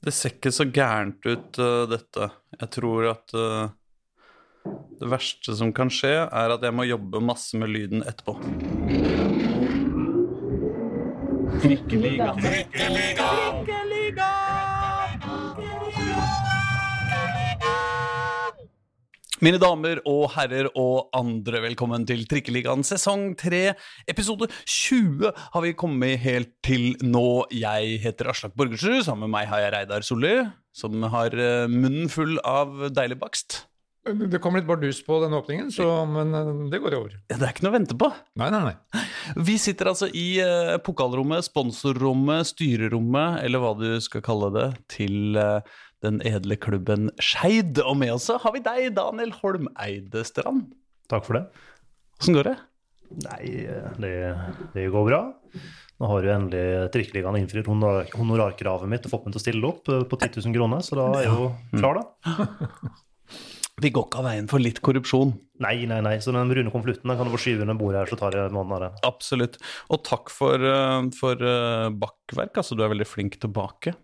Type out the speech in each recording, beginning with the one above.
Det ser ikke så gærent ut, uh, dette. Jeg tror at uh, det verste som kan skje, er at jeg må jobbe masse med lyden etterpå. Trikkeliga. Trikkeliga. Mine damer og herrer og andre, velkommen til Trikkeligaen sesong 3. Episode 20 har vi kommet helt til nå. Jeg heter Aslak Borgersrud. Sammen med meg har jeg Reidar Solli, som har eh, munnen full av deilig bakst. Det kom litt bardus på den åpningen, så, men eh, det går over. Det er ikke noe å vente på. Nei, nei, nei. Vi sitter altså i uh, pokalrommet, sponsorrommet, styrerommet, eller hva du skal kalle det, til uh, den edle klubben Skeid. Og med oss har vi deg, Daniel Holm Eidestrand. Takk for det. Åssen går det? Nei, det, det, går bra. Nå har jo endelig Trikkeligaen innfridd honorar, honorarkravet mitt og fått meg til å stille opp eh, på 10 000 kroner, så da er jeg jo klar, da. Vi går ikke av veien for litt korrupsjon. Nei, nei, nei. Så den brune konvolutten kan du få skyve under bordet her, så tar jeg måneden av det. Absolutt. Og takk for, eh, for bakverk. Altså, du er veldig flink til å bake.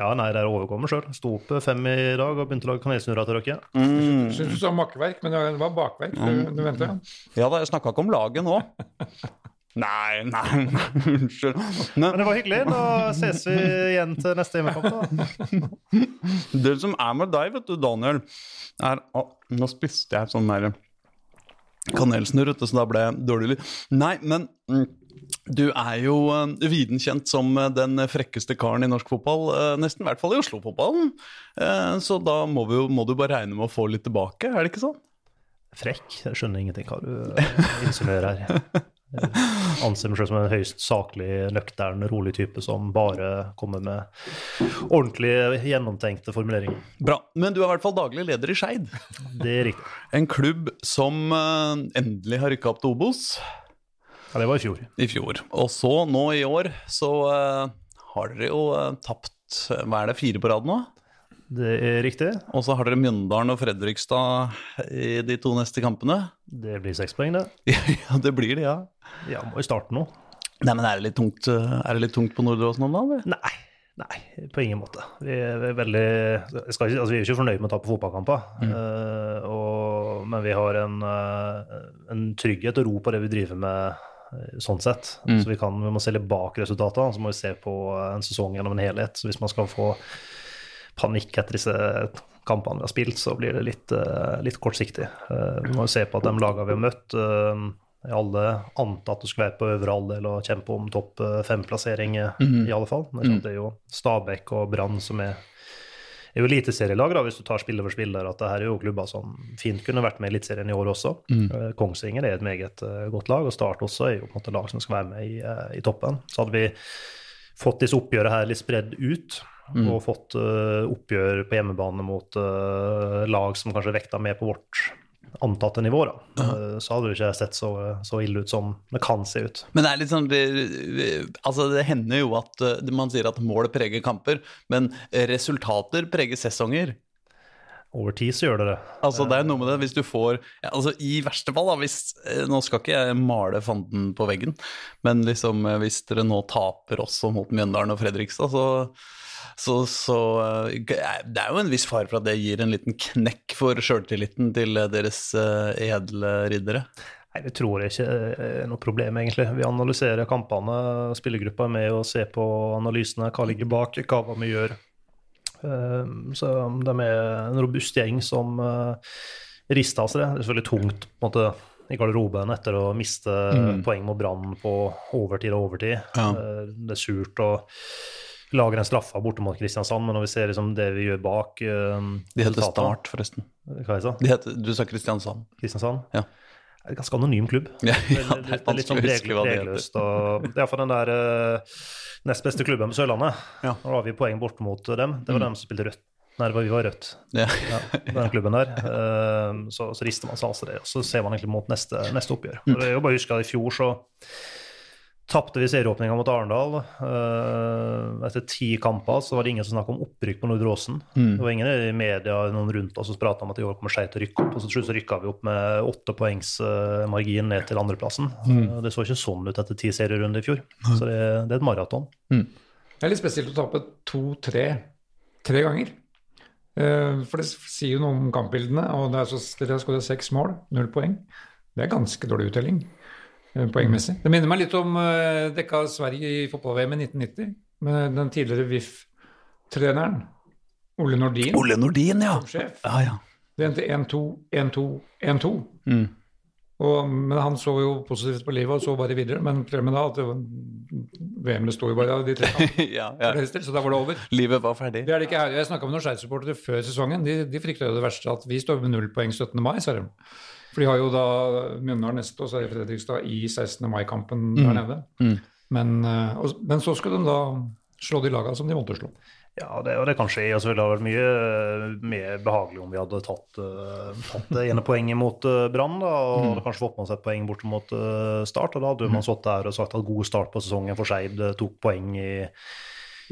Ja, nei, det er å overkomme sjøl. Sto opp fem i dag og begynte å lage kanelsnurrer til dere. Mm. Syns du sa makkverk, men det var bakverk. Mm. Du, du venter, ja. da, jeg snakka ikke om laget nå. Nei, nei, unnskyld. Men det var hyggelig. Da ses vi igjen til neste hjemmekamp. Det som er med deg, vet du, Daniel, er å, Nå spiste jeg sånn der kanelsnurr, så da ble jeg dårlig lyd. Nei, men mm, du er jo uh, viden kjent som den frekkeste karen i norsk fotball, uh, nesten i hvert fall i Oslo-fotballen. Så da må, vi, må, du bare regne med å få litt tilbake, er det ikke sånn? Frekk? Jeg skjønner ingenting hva du insinuerer her. Jeg anser meg selv som en høyst saklig, nøktern, rolig type som bare kommer med ordentlig gjennomtenkte formuleringer. Bra. Men du er i hvert fall daglig leder i Skeid. Det er riktig. En klubb som endelig har rykka opp til Obos. Ja, det var i fjor. I fjor. Og så, nå i år, så uh, har dere jo uh, tapt hva er det, fire på rad nå? Det er riktig. Og så har dere Mjøndalen og Fredrikstad i de to neste kampene. Det blir seks poeng, det. ja, det blir det, ja. Ja, må jo starte nå. Nei, men Er det litt tungt, er det litt tungt på Nordre om dagen? Nei. Nei, på ingen måte. Vi er veldig skal, altså, Vi er ikke fornøyd med å ta på fotballkamper. Mm. Uh, og, men vi har en, uh, en, trygghet og ro på det vi driver med, sånn sett. Mm. Så vi, kan, vi må se litt bak resultatene, så må vi se på en sesong gjennom en helhet. Så hvis man skal få panikk etter disse kampene vi har spilt, så blir det litt, litt kortsiktig. vi må se på at de lagene vi har møtt alle antatt å skulle være på øvre halvdel og kjempe om topp eh, fem-plassering, mm. i alle fall. Mm. Det er jo Stabæk og Brann som er er jo eliteserielag, hvis du tar spiller for spiller, at det her er jo klubber som fint kunne vært med i Eliteserien i år også. Mm. Eh, Kongsvinger er et meget uh, godt lag, og Start også er jo på en måte lag som skal være med i, uh, i toppen. Så hadde vi fått disse oppgjørene her litt spredd ut, mm. og fått uh, oppgjør på hjemmebane mot lag som kanskje vekta mer på vårt antatte nivå, da, uh, så hadde det ikke sett så, så, ille ut som det kan se ut. Men det er litt sånn det, altså det hender jo at uh, man sier at mål preger kamper, men resultater preger sesonger. Over tid så gjør det det. Altså det er noe med det, hvis du får ja, altså I verste fall, da, hvis eh, Nå skal ikke jeg male fanden på veggen, men liksom hvis dere nå taper også mot Mjøndalen og Fredrikstad, så så, så, eh, det er jo en viss fare for at det gir en liten knekk for sjøltilliten til deres eh, edle riddere. Nei, Det tror jeg ikke er noe problem, egentlig. Vi analyserer kampene. Spillergruppa er med og ser på analysene, hva ligger bak, hva vi gjør. Eh, så de er en robust gjeng som rister av seg det. Det er selvfølgelig tungt på en måte, i garderoben etter å miste mm. poeng mot Brann på overtid og overtid. Ja. Det er surt. og lager en straffe borte mot Kristiansand, men når vi ser liksom det vi gjør bak uh, De heter Start, forresten. Hva jeg sa? De heter, du sa Kristiansand. Kristiansand? Ja. Det er en ganske anonym klubb. Ja, ja, det, det, det, er litt sånn regløst. Og det er iallfall den der uh, nest beste klubben på Sørlandet. Ja. Nå har vi poeng borte mot dem. Det var mm. dem som spilte rødt. Nei, det var vi var rødt. Ja. ja, den klubben der. Uh, så, så, rister man seg altså det. Og så ser man egentlig mot neste, neste oppgjør. Mm. Og det er jo bare å huske at i fjor så tapte vi serieåpninga mot Arendal. Uh, etter ti kamper så var det ingen som snakka om opprykk på Nordre Åsen. Mm. Det var ingen i media noen rundt oss som prata om at i år kommer Skeid til å rykke opp. Og så, til så rykka vi opp med åtte poengs uh, margin ned til andreplassen. Mm. Uh, det så ikke sånn ut etter ti serierunder i fjor. Så det, det er et maraton. Mm. Det er litt spesielt å tape 2-3 tre ganger. Eh, For det sier jo noe om kampbildene, og det er så, dere har skåret seks mål, null poeng. Det er ganske dårlig uttelling eh, poengmessig. Det minner meg litt om uh, dekka Sverige i fotball-VM i 1990, med den tidligere VIF-treneren Ole Nordin Ole Nordin, ja. som sjef. Ja, ja. Det endte 1-2, 1-2, 1-2. Mm. Og, men han så jo positivt på livet og så bare videre. Men problemet da at VM besto jo bare av de tre ja, ja. så da var det over. Livet var ferdig. Det er det ikke her. Jeg snakka med noen Skeid-supportere før sesongen. De, de frykta jo det verste, at vi står med null poeng 17. mai, sa de. For de har jo da Mjøndalen neste, og så er det Fredrikstad i 16. mai-kampen der nede. Mm. Men, eh, og, men så skulle de da slå de lagene som de måtte slå. Ja, det, og det kan skje. Altså, det hadde vært mye eh, mer behagelig om vi hadde tatt, eh, tatt det ene poenget mot uh, Brann. da, Og hadde kanskje fått med seg et poeng bort mot uh, Start. og Da hadde man sittet der og sagt at god start på sesongen for Skeid uh, tok poeng i,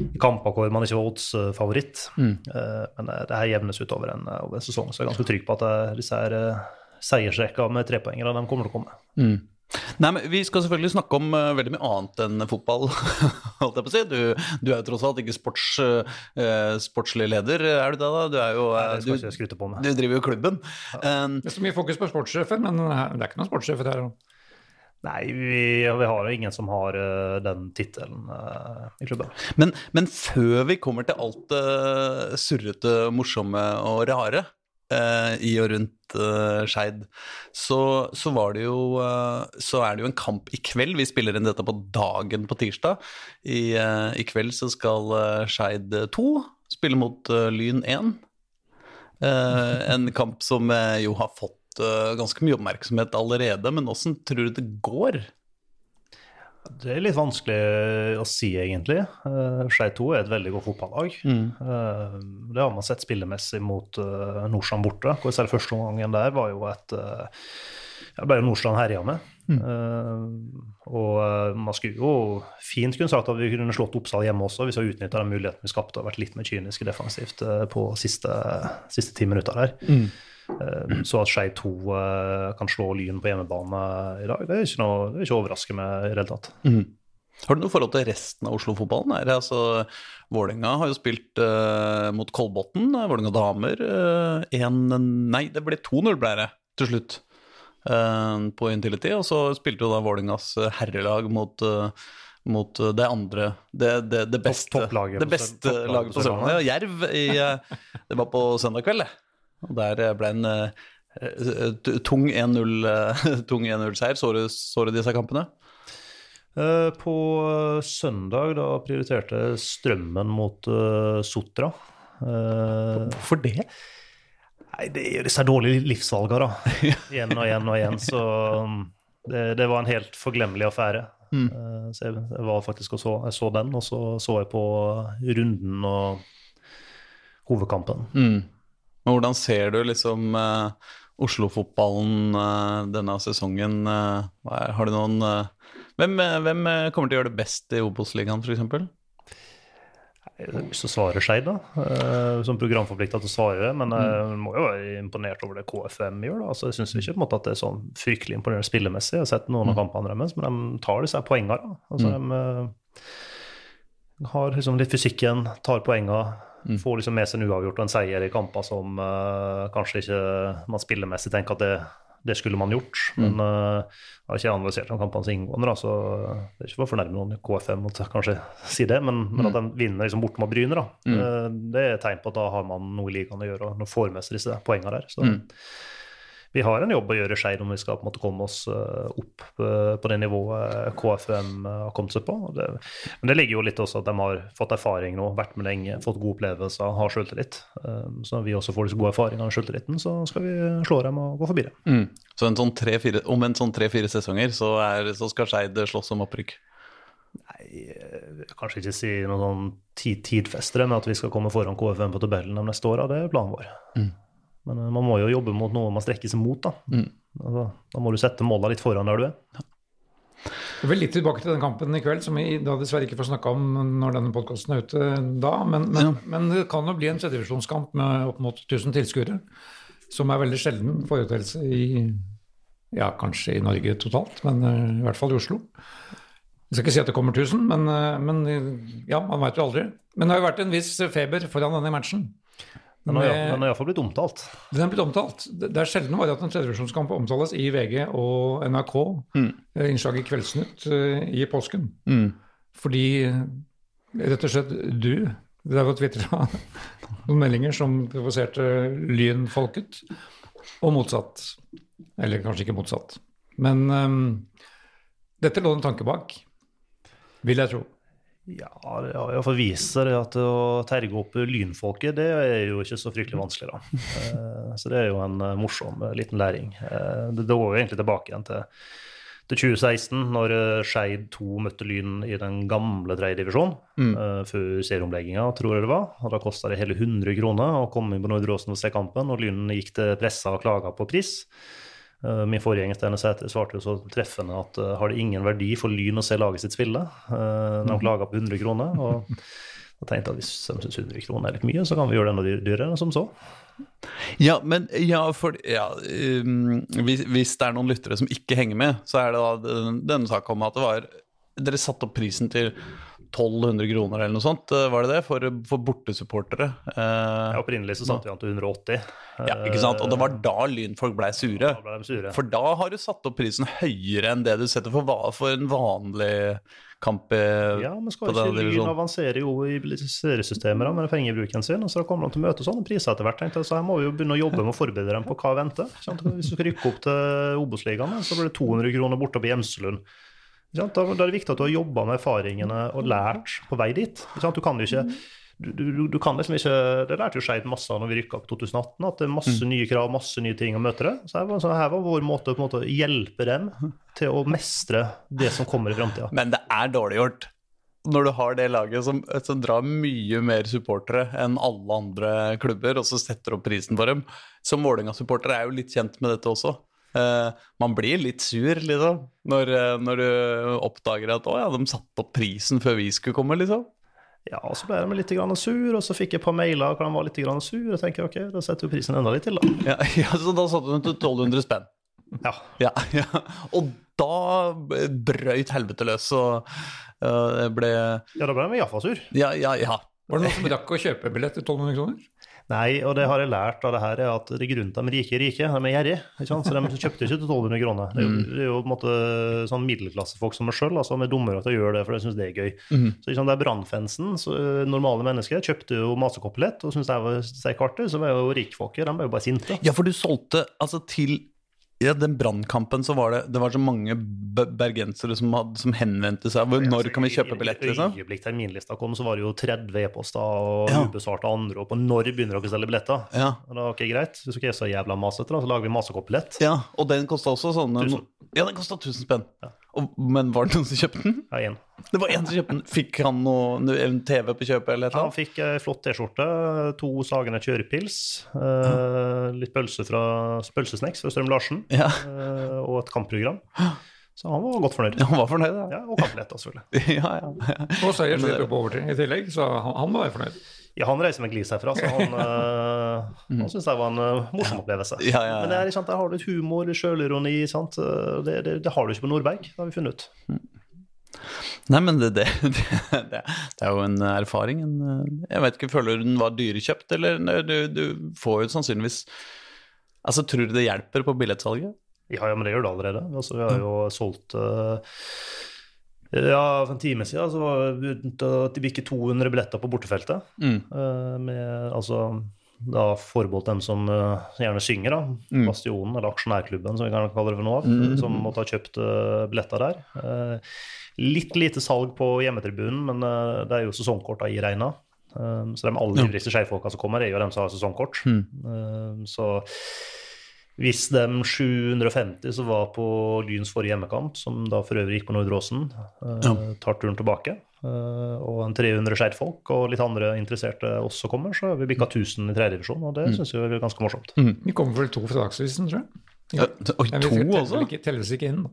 i kamper hvor man ikke var odds-favoritt. Mm. men det her jevnes utover en, over en sesong, så jeg er ganske trygg på at uh, disse her uh, seiersrekka med trepoengere de kommer til å komme. Mm. Nei, men Vi skal selvfølgelig snakke om uh, veldig mye annet enn fotball. holdt jeg på å si. Du, du er jo tross alt ikke sports, uh, sportslig leder, er du det? da? Du, er jo, Nei, eh, det skal du, ikke på med. du driver jo klubben. Um, Det er så mye fokus på sportssjefen, men det er ikke noen sportssjef her. Nei, vi, vi har jo ingen som har uh, den tittelen uh, i klubben. men, men før vi kommer til alt det surrete, morsomme og rare eh, i og rundt uh, Skeid, så, så var det jo eh, Så er det jo en kamp i kveld. Vi spiller inn dette på dagen på tirsdag. I, eh, i kveld så skal Skeid 2 spille mot eh, Lyn 1. Eh, en kamp som eh, jo har fått eh, ganske mye oppmerksomhet allerede, men åssen tror du det går? Det er litt vanskelig å si, egentlig. Skei 2 er et veldig godt fotballag. Mm. det har man sett spillemessig mot uh, Nordstrand borte. Hvor selv første omgangen der var jo et ja, ble jo Nordstrand herja med. Eh, og eh, man skulle jo fint kunne sagt at vi kunne slått Oppsal hjemme også, hvis vi hadde utnytta den muligheten vi skapte og vært litt mer kyniske defensivt eh, på siste, siste ti minutter her. Eh, Så at Skei 2 eh, kan slå Lyn på hjemmebane i dag, det er ikke noe, det er ikke overraskende i det hele tatt. Har du noe forhold til resten av Oslo-fotballen? Altså, Vålerenga har jo spilt uh, mot Kolbotn, eh, Vålerenga damer. Uh, en, nei, det ble 2-0 ble det til slutt uh, på Intility. Og så spilte jo da Vålerengas eh, herrelag mot uh, mot eh, det andre Det, det, det beste, topplaget det beste laget på Sørlandet. Ja, Jerv i eh, Det var på søndag kveld, det. Og der eh, ble en eh, eh, tung 1-0 eh, tung 1-0-seier. Så, du- så du disse kampene? På søndag da prioriterte Strømmen mot Sotra. Hvorfor det? Nei, det er disse dårlige livsvalgene, da. Igjen og igjen og igjen. Så um, det, det var en helt forglemmelig affære. Mm. Så jeg, jeg var faktisk og så, jeg så den, og så så jeg på runden og hovedkampen. Mm. Men hvordan ser du liksom eh, Oslo-fotballen eh, denne sesongen? eh, har du noen eh, hvem, eh, hvem eh, kommer til å gjøre det best i Obos-ligaen, f.eks.? Hvis du svarer Skeid, da. Som programforplikta til å svare. Men jeg må jo være imponert over det KFM gjør. da. Altså, jeg syns ikke på en måte at det er sånn fryktelig imponerende spillemessig. Jeg har sett noen av kampene deres, men de tar disse poengene. Da. Altså, de eh, har liksom litt fysikken, tar poengene. Får liksom med seg en uavgjort og en seier i kamper som uh, kanskje ikke man spillemessig tenker at det, det skulle man gjort. Men uh, jeg har ikke analysert de kampene så inngående, da, så det er ikke for å fornærme noen KFM å kanskje si det, men, men at de vinner liksom borte mot Bryne, da, uh, det er et tegn på at da har man noe i ligaen å gjøre og får med seg disse poengene der. Så vi har en jobb å gjøre i om vi skal på en måte komme oss eh, opp eh, på det nivået KFM eh, har kommet seg på. Det, men det ligger jo litt også at de har fått erfaring nå, vært med lenge, fått gode opplevelser, har selvtillit. Eh, Så når vi også får disse gode erfaringene og selvtilliten, så skal vi slå dem og gå forbi det. Mm. Så en sånn om en sånn tre-fire sesonger så, er, så skal Skeid slåss om opprykk? Nei, eh, kanskje ikke si noe sånn tid, tidfestere med at vi skal komme foran KFM på tabellen de neste åra, det er planen vår. Men eh, man må jo jobbe mot noe man strekker seg mot, da. Altså, da må du sette måla litt foran der du er. Jeg vil litt tilbake til den kampen i kveld, som vi da dessverre ikke får snakka om når denne podkasten er ute da. Men, men, men det kan jo bli en tredjevisjonskamp med opp mot 1000 tilskuere. Som er veldig sjelden foreteelse i ja, kanskje i Norge totalt, men eh, i hvert fall i Oslo. Jeg skal ikke si at det kommer 1000, men, eh, men ja, man veit jo aldri. Men det har jo vært en viss feber foran denne matchen. Den har, Med- den har iallfall blitt omtalt. Den er blitt omtalt. Det det er sjelden bare at en tredjevisjonskamp omtales i VG og NRK. Mm. Innslag i Kveldsnytt eh, i påsken. Mm. Fordi eh, rett og slett du Det var tvitra noen meldinger som provoserte lynfolket, og motsatt. Eller kanskje ikke motsatt. Men um, dette lå en tanke bak, vil jeg tro. Ja, det har iallfall vist seg at å terge opp lynfolket, det er jo ikke så fryktelig vanskelig, da. Eh, Så det er jo en eh, morsom eh, liten læring. Det går jo egentlig tilbake igjen til, til 2016, når Skeid 2 møtte Lyn i den gamle tredjedivisjonen. mm. Før serieomlegginga, tror jeg det var. Og da kosta det hele 100 kroner å komme inn på Nordre Åsen og se kampen, og Lyn gikk til pressa og klaga på pris. Eh, Min forgjenger Steinar Sæther svarte jo så treffende at eh, har det ingen verdi for Lyn å se laget sitt spille? Uh, de klaga på 100 kroner. og da tenkte jeg at hvis de syns 100 kroner er litt mye, så kan vi gjøre det enda dyrere som så. Ja, men ja, for, ja, um, hvis, hvis det er noen lyttere som ikke henger med, så er det da denne saken om at det var Dere satte opp prisen til 1200 kroner eller noe sånt, eh, var det det? For, for bortesupportere. Eh, Ja, opprinnelig så satte vi an til 180. ja, ikke sant? Og det var da lynfolk blei sure. Da ble de sure. For da har du satt opp prisen høyere enn det du setter for, for en vanlig kamp i- Ja, men skal ikke Lyn avansere jo i seriesystemet med pengebruken sin? og Så kommer de til å møte sånne priser etter hvert. tenkte jeg. Så her må vi jo begynne å jobbe med å forberede dem på hva venter. Hvis du skal rykke opp til Obos-ligaen, så blir det 200 kroner borte på Gjemselund. Da, er det viktig at du har jobba med erfaringene og lært på vei dit. Du kan jo ikke du, du, du kan liksom ikke Det lærte jo Skeid masse av når vi rykka opp i 2018, at det er masse nye krav, masse nye ting å møte det. Så her var, så her var vår måte å måte hjelpe dem til å mestre det som kommer i framtida. Men det er dårlig gjort. Når du har det laget som, som drar mye mer supportere enn alle andre klubber, og så setter opp prisen for dem. Som Vålerenga-supporter er jo litt kjent med dette også. Eh, man blir litt sur, liksom, når, eh, når du oppdager at å ja, de satte opp prisen før vi skulle komme, liksom. Ja, og så ble de litt grann sur, og så fikk jeg et par mailer hvor de var litt grann sur. Og tenker ok, da setter vi prisen enda litt til, da. Ja, ja, Så da satte de til 1200 spenn. Ja. Ja, ja. Og da brøyt helvete løs, og uh, det ble ja, da ble de iallfall sur. Ja, ja, ja. Var det noen som rakk å kjøpe billett til 1200 kroner? Nei, og det har jeg lært av det her, er at det er grunnen til at de rike er rike, de er gjerrige. Så de kjøpte ikke til 1200 kroner. Det er jo, det er jo på en måte sånn middelklassefolk som meg sjøl, altså, som er dummere til å gjøre det, for de syns det er gøy. Så ikke sant, det er brannfansen, så eh, normale mennesker, kjøpte jo masekoppelett og syntes det var steik artig, så var jo rikfolket, de ble jo bare sinte. Ja, for du solgte altså til ja, den brannkampen så var det Det var så mange bergensere som, hadde, som henvendte seg. Hvor, når kan vi kjøpe billett, liksom? I øyeblikk terminlista kom, så var det jo 30 e-poster og Ja. ubesvarte anrop. Og når begynner dere å selge billetter? Ja. Da, ok, greit, Hvis dere er så jævla masete, så lager vi masekoppelett. ja, og den kosta også sånn. Ja, den kosta 1000 spenn. Og, men var det noen som kjøpte den? Ja, en. Det var en som kjøpte den. Fikk han noe, en TV på kjøpet eller et eller Han fikk ei flott T-skjorte, to Sagene kjørepils, eh, litt pølse fra Pølsesnacks fra Strøm Larsen Ja. eh, og et kampprogram. Så han var godt fornøyd. Ja, han var fornøyd, ja. Ja, Og kampbillett, da, selvfølgelig. Ja, ja. ja. Og seierslipp på overtid i tillegg, så han, han må være fornøyd. Ja, han reiser med glis herfra, så han, uh, han syns det var en eh, morsom opplevelse. Ja, ja. Men det er, sant, der har du litt humor, sjølironi. Eh, Det, det, det har du ikke på Nordberg, det har vi funnet ut. Nei, men det, det, det, det, er jo en erfaring. Eh, jeg vet ikke, føler du den var dyrekjøpt, eller du, du får jo sannsynligvis Altså, tror du det hjelper på billettsalget? Ja, ja, men det gjør det allerede. Altså, vi har jo solgt eh, Ja, for en time siden så var det begynt å bikke 200 billetter på bortefeltet. Mm. eh, med altså da forbeholdt dem som uh, gjerne synger, da. Mm. Bastionen, eller aksjonærklubben, som vi kan kalle det for nå av. Som måtte ha kjøpt uh, billetter der. Uh, litt lite salg på hjemmetribunen, men uh, det er jo sesongkorta i regna. Så de aller ivrigste skeifolka som kommer, er jo dem som har sesongkort. Mm. Så hvis de 750 som var på Lyns forrige hjemmekamp, som da for øvrig gikk på Nordre Åsen, eh, Ja. tar turen tilbake, eh, og en 300 skeifolk og litt andre interesserte også kommer, så har vi bikka 1000 i tredjedivisjon, og det Mm. synes jeg er ganske morsomt. Vi kommer vel to fra Dagsavisen, tror jeg. Ja, vi to teller oss Ikke, telles ikke inn. da.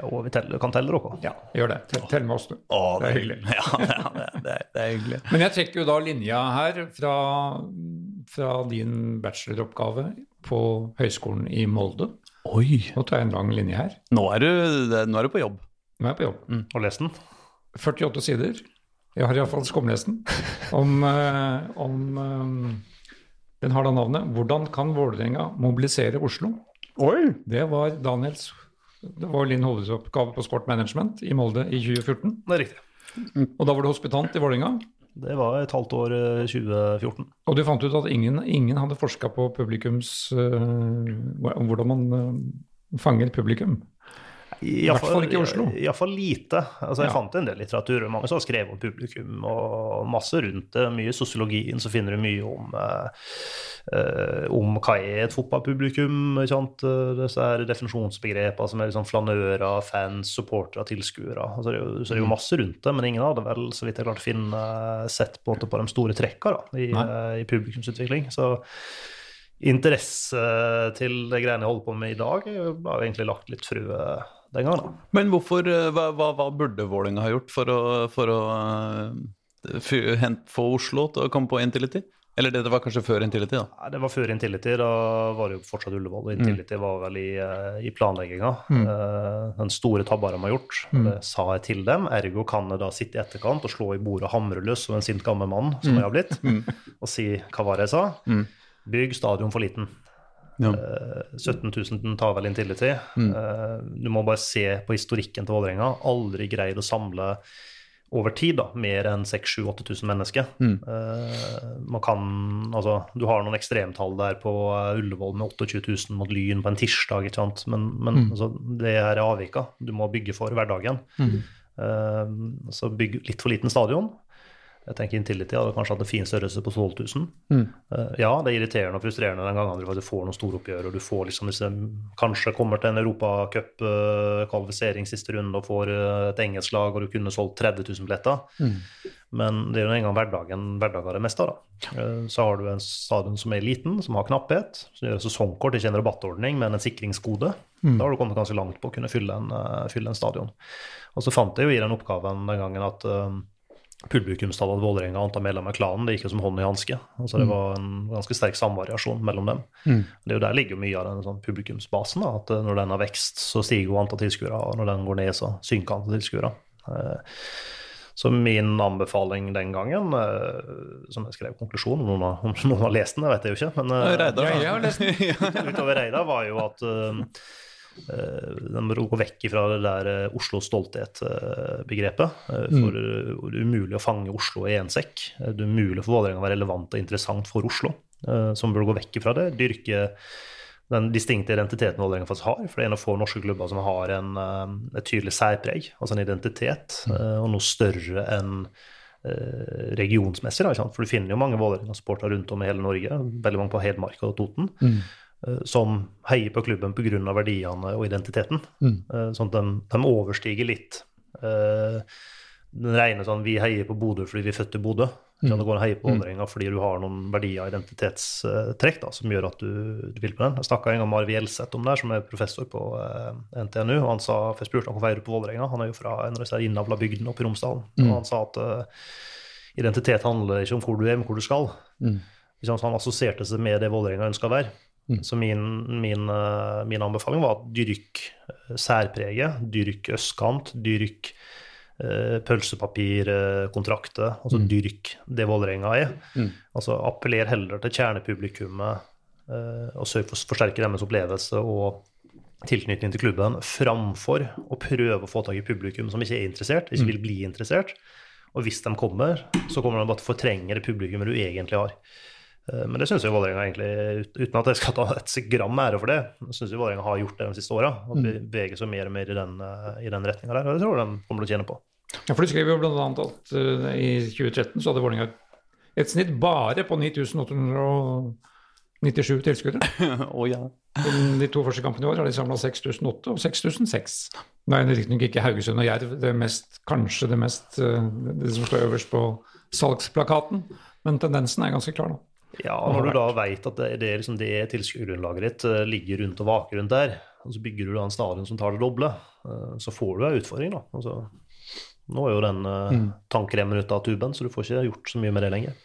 Jo, vi teller, kan telle dere. Ja, gjør det. Tell, tell med oss, du. Å, Det er hyggelig. Ja, ja det, det, det er hyggelig. Men jeg trekker jo da linja her fra, fra din bacheloroppgave på Høgskolen i Molde. Oi, Nå tar jeg en lang linje her. nå er du, nå er du på jobb. Nå er jeg på jobb. og lest den. 48 sider. Jeg har iallfall skumlest den. Om, eh, om eh, Den har da navnet 'Hvordan kan Vålerenga mobilisere Oslo?' Oi! Det var Daniels det var din hovedoppgave på Sport Management i Molde i 2014. Det er riktig. Og da var du hospitant i Vålerenga. Det var et halvt år eh, 2014. Og du fant ut at ingen, ingen hadde forska på publikums uh, Hvordan man uh, fanger publikum. I hvert fall ikke i Oslo. Iallfall lite. Altså, jeg Ja. fant en del litteratur, og mange som har skrevet om publikum, og masse rundt det. Mye i sosiologien, så finner du mye om, eh, eh, om hva er et fotballpublikum. Eh, Disse her definisjonsbegrepene som er liksom flanører, fans, supportere, tilskuere. Altså, det er jo- det er jo masse rundt det, men ingen hadde vel, så vidt jeg klarte å finne, eh, sett på, på de store trekka da, i, eh, i publikumsutvikling. Så interesse til det greiene jeg holder på med i dag, har jo egentlig lagt litt frø den gangen. da. Men hvorfor, eh, hva, hva, hva burde Vålerenga ha gjort for å, for å eh, fy- få Oslo til å komme på Intility? Eller det, det var kanskje før Intility, da. Nei, Det var før Intility. Da var det jo fortsatt Ullevål. Intility var vel i, eh, i planlegginga. Eh, Den store tabba de har gjort, det sa jeg til dem. Ergo kan jeg da sitte i etterkant og slå i bordet og hamre løs som en sint gammel mann, som jeg har blitt, og si hva var det jeg sa? Bygg stadion for liten. Ja. Eh, 17 000 tar vel Intility. Eh, Du må bare se på historikken til Vålerenga. Aldri greid å samle over tid da, mer enn 6000-8000 mennesker. Eh, man kan, altså, du har noen ekstremtall der på eh, Ullevål med 28 000 mot Lyn på en tirsdag, ikke sant? men, men altså, det her er avvika. Du må bygge for hverdagen. Eh, så bygg litt for liten stadion. Jeg tenker Intility hadde kanskje hatt en fin størrelse på 12 000. Eh, ja, det er irriterende og frustrerende den gangen du får noen storoppgjør, og du får liksom disse Kanskje kommer til en europacup-kvalifisering siste runde og får eh, et engelsk lag, og du kunne solgt 30 000 billetter. Men det er jo en gang hverdagen hverdagen er det meste av. da. Eh, Så har du en stadion som er liten, som har knapphet, som gjør sesongkort, ikke en rabattordning, men en sikringskode. Da har du kommet ganske langt på å kunne fylle en, eh, fylle en stadion. Og så fant jeg jo i den oppgaven den gangen at publikumstallet til Vålerenga og antall medlemmer i klanen det gikk jo som hånd i hanske. Altså det var en ganske sterk samvariasjon mellom dem. Det er jo Der ligger jo mye av den sånn publikumsbasen. Da, at eh, Når den har vekst, så stiger jo antall tilskuere, og når den går ned, så synker antall tilskuere. Eh, Så min anbefaling den gangen, eh, som jeg skrev konklusjon, om noen har, om noen har lest den, det vet jeg jo ikke, men Reidar, Ja, da. jeg har lest den. utover Reidar var jo at uh, de må gå vekk fra det der uh, Oslo stolthet-begrepet. Uh, for mm. det er umulig å fange Oslo i én sekk. Det er umulig for Vålerenga å være relevant og interessant for Oslo. Som burde gå vekk fra det. Dyrke den distinkte identiteten Vålerenga faktisk har. For det er en av få norske klubber som har en, et tydelig særpreg, altså en identitet, mm. og noe større enn regionsmessig. Da? For du finner jo mange Vålerenga-supportere rundt om i hele Norge, veldig mange på Hedmark og Toten, eh, som heier på klubben pga. verdiene og identiteten. Mm. sånn at de, de overstiger litt eh, den rene sånn vi heier på Bodø fordi vi er født i Bodø. Mm. Det går an å heie på Vålerenga fordi du har noen verdier og identitetstrekk da, som gjør at du, du vil på den. Jeg snakka en gang med Arve Gjelseth om det, som er professor på eh, NTNU. og han sa, for Jeg spurte om hvorfor heier du på Vålerenga. Han er jo fra en av innavla bygdene oppe i Romsdalen. Og han sa at eh, identitet handler ikke om hvor du er, men hvor du skal. Mm. så Han assosierte seg med det Vålerenga ønska å være. Så min, min, eh, min anbefaling var at dyrk eh, særpreget, dyrk østkant, dyrk eh, pølsepapirkontrakter. Altså dyrk det Vålerenga er. Altså Appeller heller til kjernepublikummet eh, og sørg for å forsterke deres opplevelse og tilknytning til klubben, framfor å prøve å få tak i publikum som ikke er interessert, ikke vil bli interessert. Og hvis de kommer, så kommer de bare til å fortrenge det publikummet du egentlig har. Eh, Men det syns jo Vålerenga egentlig, uten at jeg skal ta et gram ære for det, syns jo Vålerenga har gjort det de siste åra. Og beveger seg mer og mer i den, eh, i den retninga der. Og det tror jeg de kommer til å tjene på. Ja, for Du skrev jo bl.a. at uh, i 2013 så hadde Vålerenga et snitt bare på 9897 tilskuere. oh, ja. De to første kampene i år har de samla 6008 og 6006. Nå er riktignok ikke Haugesund og Jerv det mest, kanskje det mest det som står øverst på salgsplakaten, men tendensen er ganske klar nå. Ja, når du da veit at det, det, liksom det tilskuddsgrunnlaget ditt eh, ligger rundt og vaker rundt der, og så bygger du da en stadion som tar det doble, eh, så får du ei utfordring, da. Altså, nå er jo den mm. tankremmen ute av tuben, så du får ikke gjort så mye med det lenger.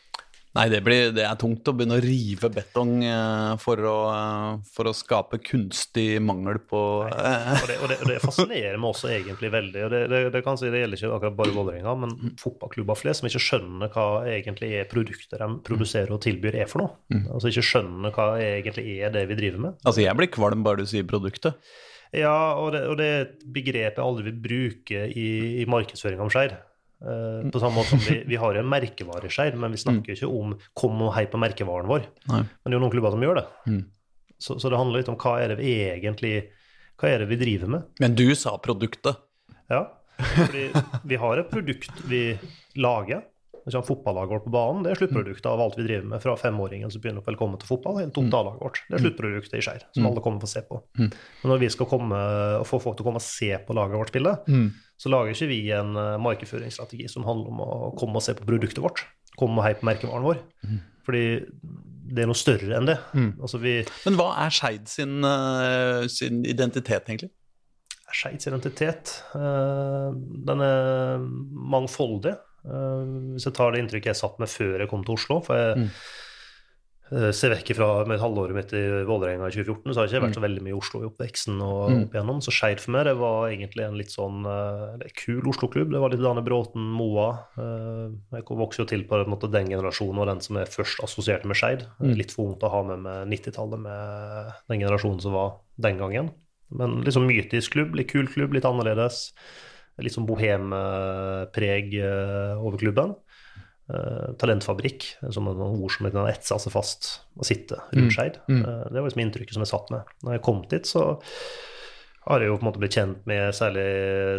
Nei, det, blir, det, er tungt å begynne å rive betong eh, for å, eh, for å skape kunstig mangel på eh. og, det, og, og, det, fascinerer meg også egentlig veldig. og Det, det kan si, det gjelder ikke akkurat bare Vålerenga, men fotballklubber flest som ikke skjønner hva egentlig er produkter de produserer og tilbyr er for noe. Mm. Altså ikke skjønner hva egentlig er det vi driver med. Altså Jeg blir kvalm bare du sier produktet. Ja, og det, og det er et begrep jeg aldri vil bruke i, i markedsføring om Skeid. Uh, på samme måte som vi, vi har en merkevareskjær, men vi snakker mm. ikke om 'kom og hei på merkevaren vår'. Nei. Men det er jo noen klubber som gjør det. Mm. Så, så, det handler litt om hva er det vi egentlig hva er det vi driver med. Men du sa produktet. Ja, fordi vi har et produkt vi lager. Liksom, Fotballaget vårt på banen det er sluttproduktet av alt vi driver med fra femåringen som begynner på velkommen til fotball, helt tomt A-laget vårt. Det er mm. sluttproduktet i Skjær, som alle kommer for å se på. Men når vi skal komme og få folk til å komme og se på laget vårt spille, så lager ikke vi en uh, markedsføringsstrategi som handler om å komme og se på produktet vårt. Komme og heie på merkevaren vår. Mm. Fordi det er noe større enn det. Mm. Altså vi, Men hva er Skeid sin, uh, sin, identitet, egentlig? Skeids identitet uh, Den er mangfoldig. Hvis jeg tar det inntrykket jeg satt med før jeg kom til Oslo for jeg, mm Eh, se vekk fra med halvåret mitt i Vålerenga i 2014, så har jeg ikke vært så veldig mye i Oslo i oppveksten og mm. opp igjennom. Så Skeid for meg det var egentlig en litt sånn er kul Oslo-klubb. Det var litt Dane Bråten, Moa. Eh, jeg vokste jo til på måte, den generasjonen og den som er først assosiert med Skeid. Mm. Litt for vondt å ha med med 90-tallet med den generasjonen som var den gangen. Men sånn mytisk klubb, litt kul klubb, litt annerledes. Litt sånn bohempreg eh, over klubben. Uh, talentfabrikk, som noen ord som har etsa seg fast og sitte rundt Skeid. Mm. Mm. Uh, det var liksom inntrykket som jeg satt med. Når jeg kom dit, så har jeg jo på en måte blitt kjent med særlig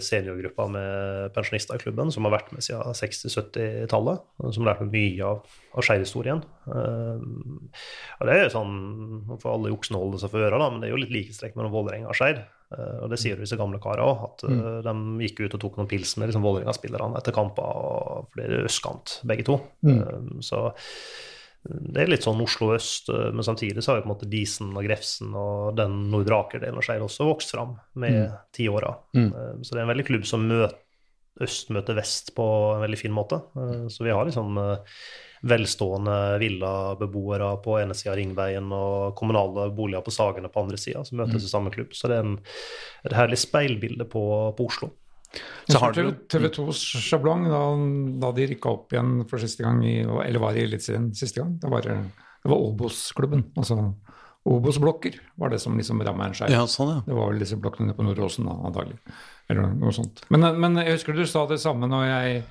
seniorgruppa med pensjonister i klubben, som har vært med siden 60-70-tallet, som har lært meg mye av, av Skeid-historien. Uh, det er jo sånn, for alle juksene holder seg for øra, men det er jo litt likhetstrekk mellom Vålerenga og Skeid. Eh, og det sier disse gamle karene òg, at mm. Eh, de gikk ut og tok noen pils med liksom, Vålerenga-spillerne etter kamper, for det er østkant, begge to. Mm. Eh, så det er litt sånn Oslo øst, men samtidig så har jo på en måte Disen og Grefsen og den Nordre Aker-delen av Skeid også vokst fram med mm. tiåra. Mm. Så det er en veldig klubb som møter øst møter vest på en veldig fin måte. Så vi har liksom velstående villabeboere på ene sida av Ringveien og kommunale boliger på Sagene på andre sida, som møtes mm. i samme klubb. Så det er en, et herlig speilbilde på, på Oslo. Så har du TV 2s sjablong, da, da, de rykka opp igjen for siste gang, i, eller var i Eliteserien siste gang, det var, det var Obos-klubben. altså Obos-blokker var det som liksom ramma en skeiv. Ja, sånn, ja. Det var vel disse blokkene på Nordåsen antagelig. Eller noe sånt. Men, men, jeg husker du sa det samme når jeg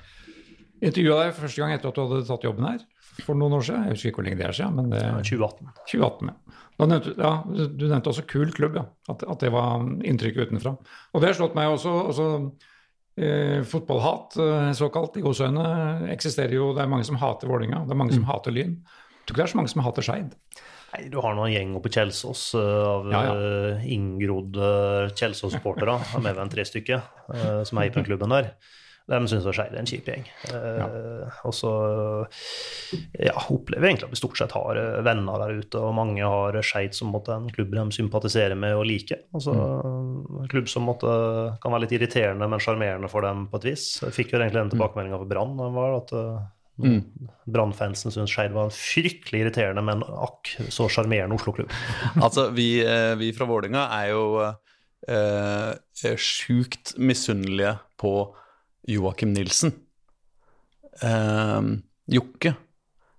intervjua deg første gang etter at du hadde tatt jobben her for noen år siden. Jeg husker ikke hvor lenge det er siden. men det, ja, 2018. 2018 ja. Nevnte, ja. Du nevnte også kul klubb, ja. At, at det var inntrykket utenfra. Og det har slått meg også. også eh, fotballhat, eh, såkalt, i godsøyne, eksisterer jo. Det er mange som hater Vålinga, Det er mange som mm. hater Lyn. Jeg tror ikke det er så mange som hater Skeid. Nei, Du har nå en gjeng oppe i Kjelsås uh, av ja, ja. uh, inngrodde Kjelsås-supportere, med en tre stykker, uh, som heier på klubben der de syns Skeid er en kjip gjeng. Ja. Og så ja, opplever jeg egentlig at vi stort sett har eh, venner der ute, og mange har Skeid som måtte, en klubb de sympatiserer med og liker. Altså, mm. En klubb som måtte, kan være litt irriterende, men sjarmerende for dem på et vis. Jeg fikk jo egentlig den tilbakemeldinga fra Brann. at Mm. Brannfansen syns Skeid var en fryktelig irriterende, men akk så sjarmerende Oslo-klubb. altså, vi, vi fra Vålerenga er jo eh, sjukt misunnelige på Joakim Nilsen. Eh, Jokke,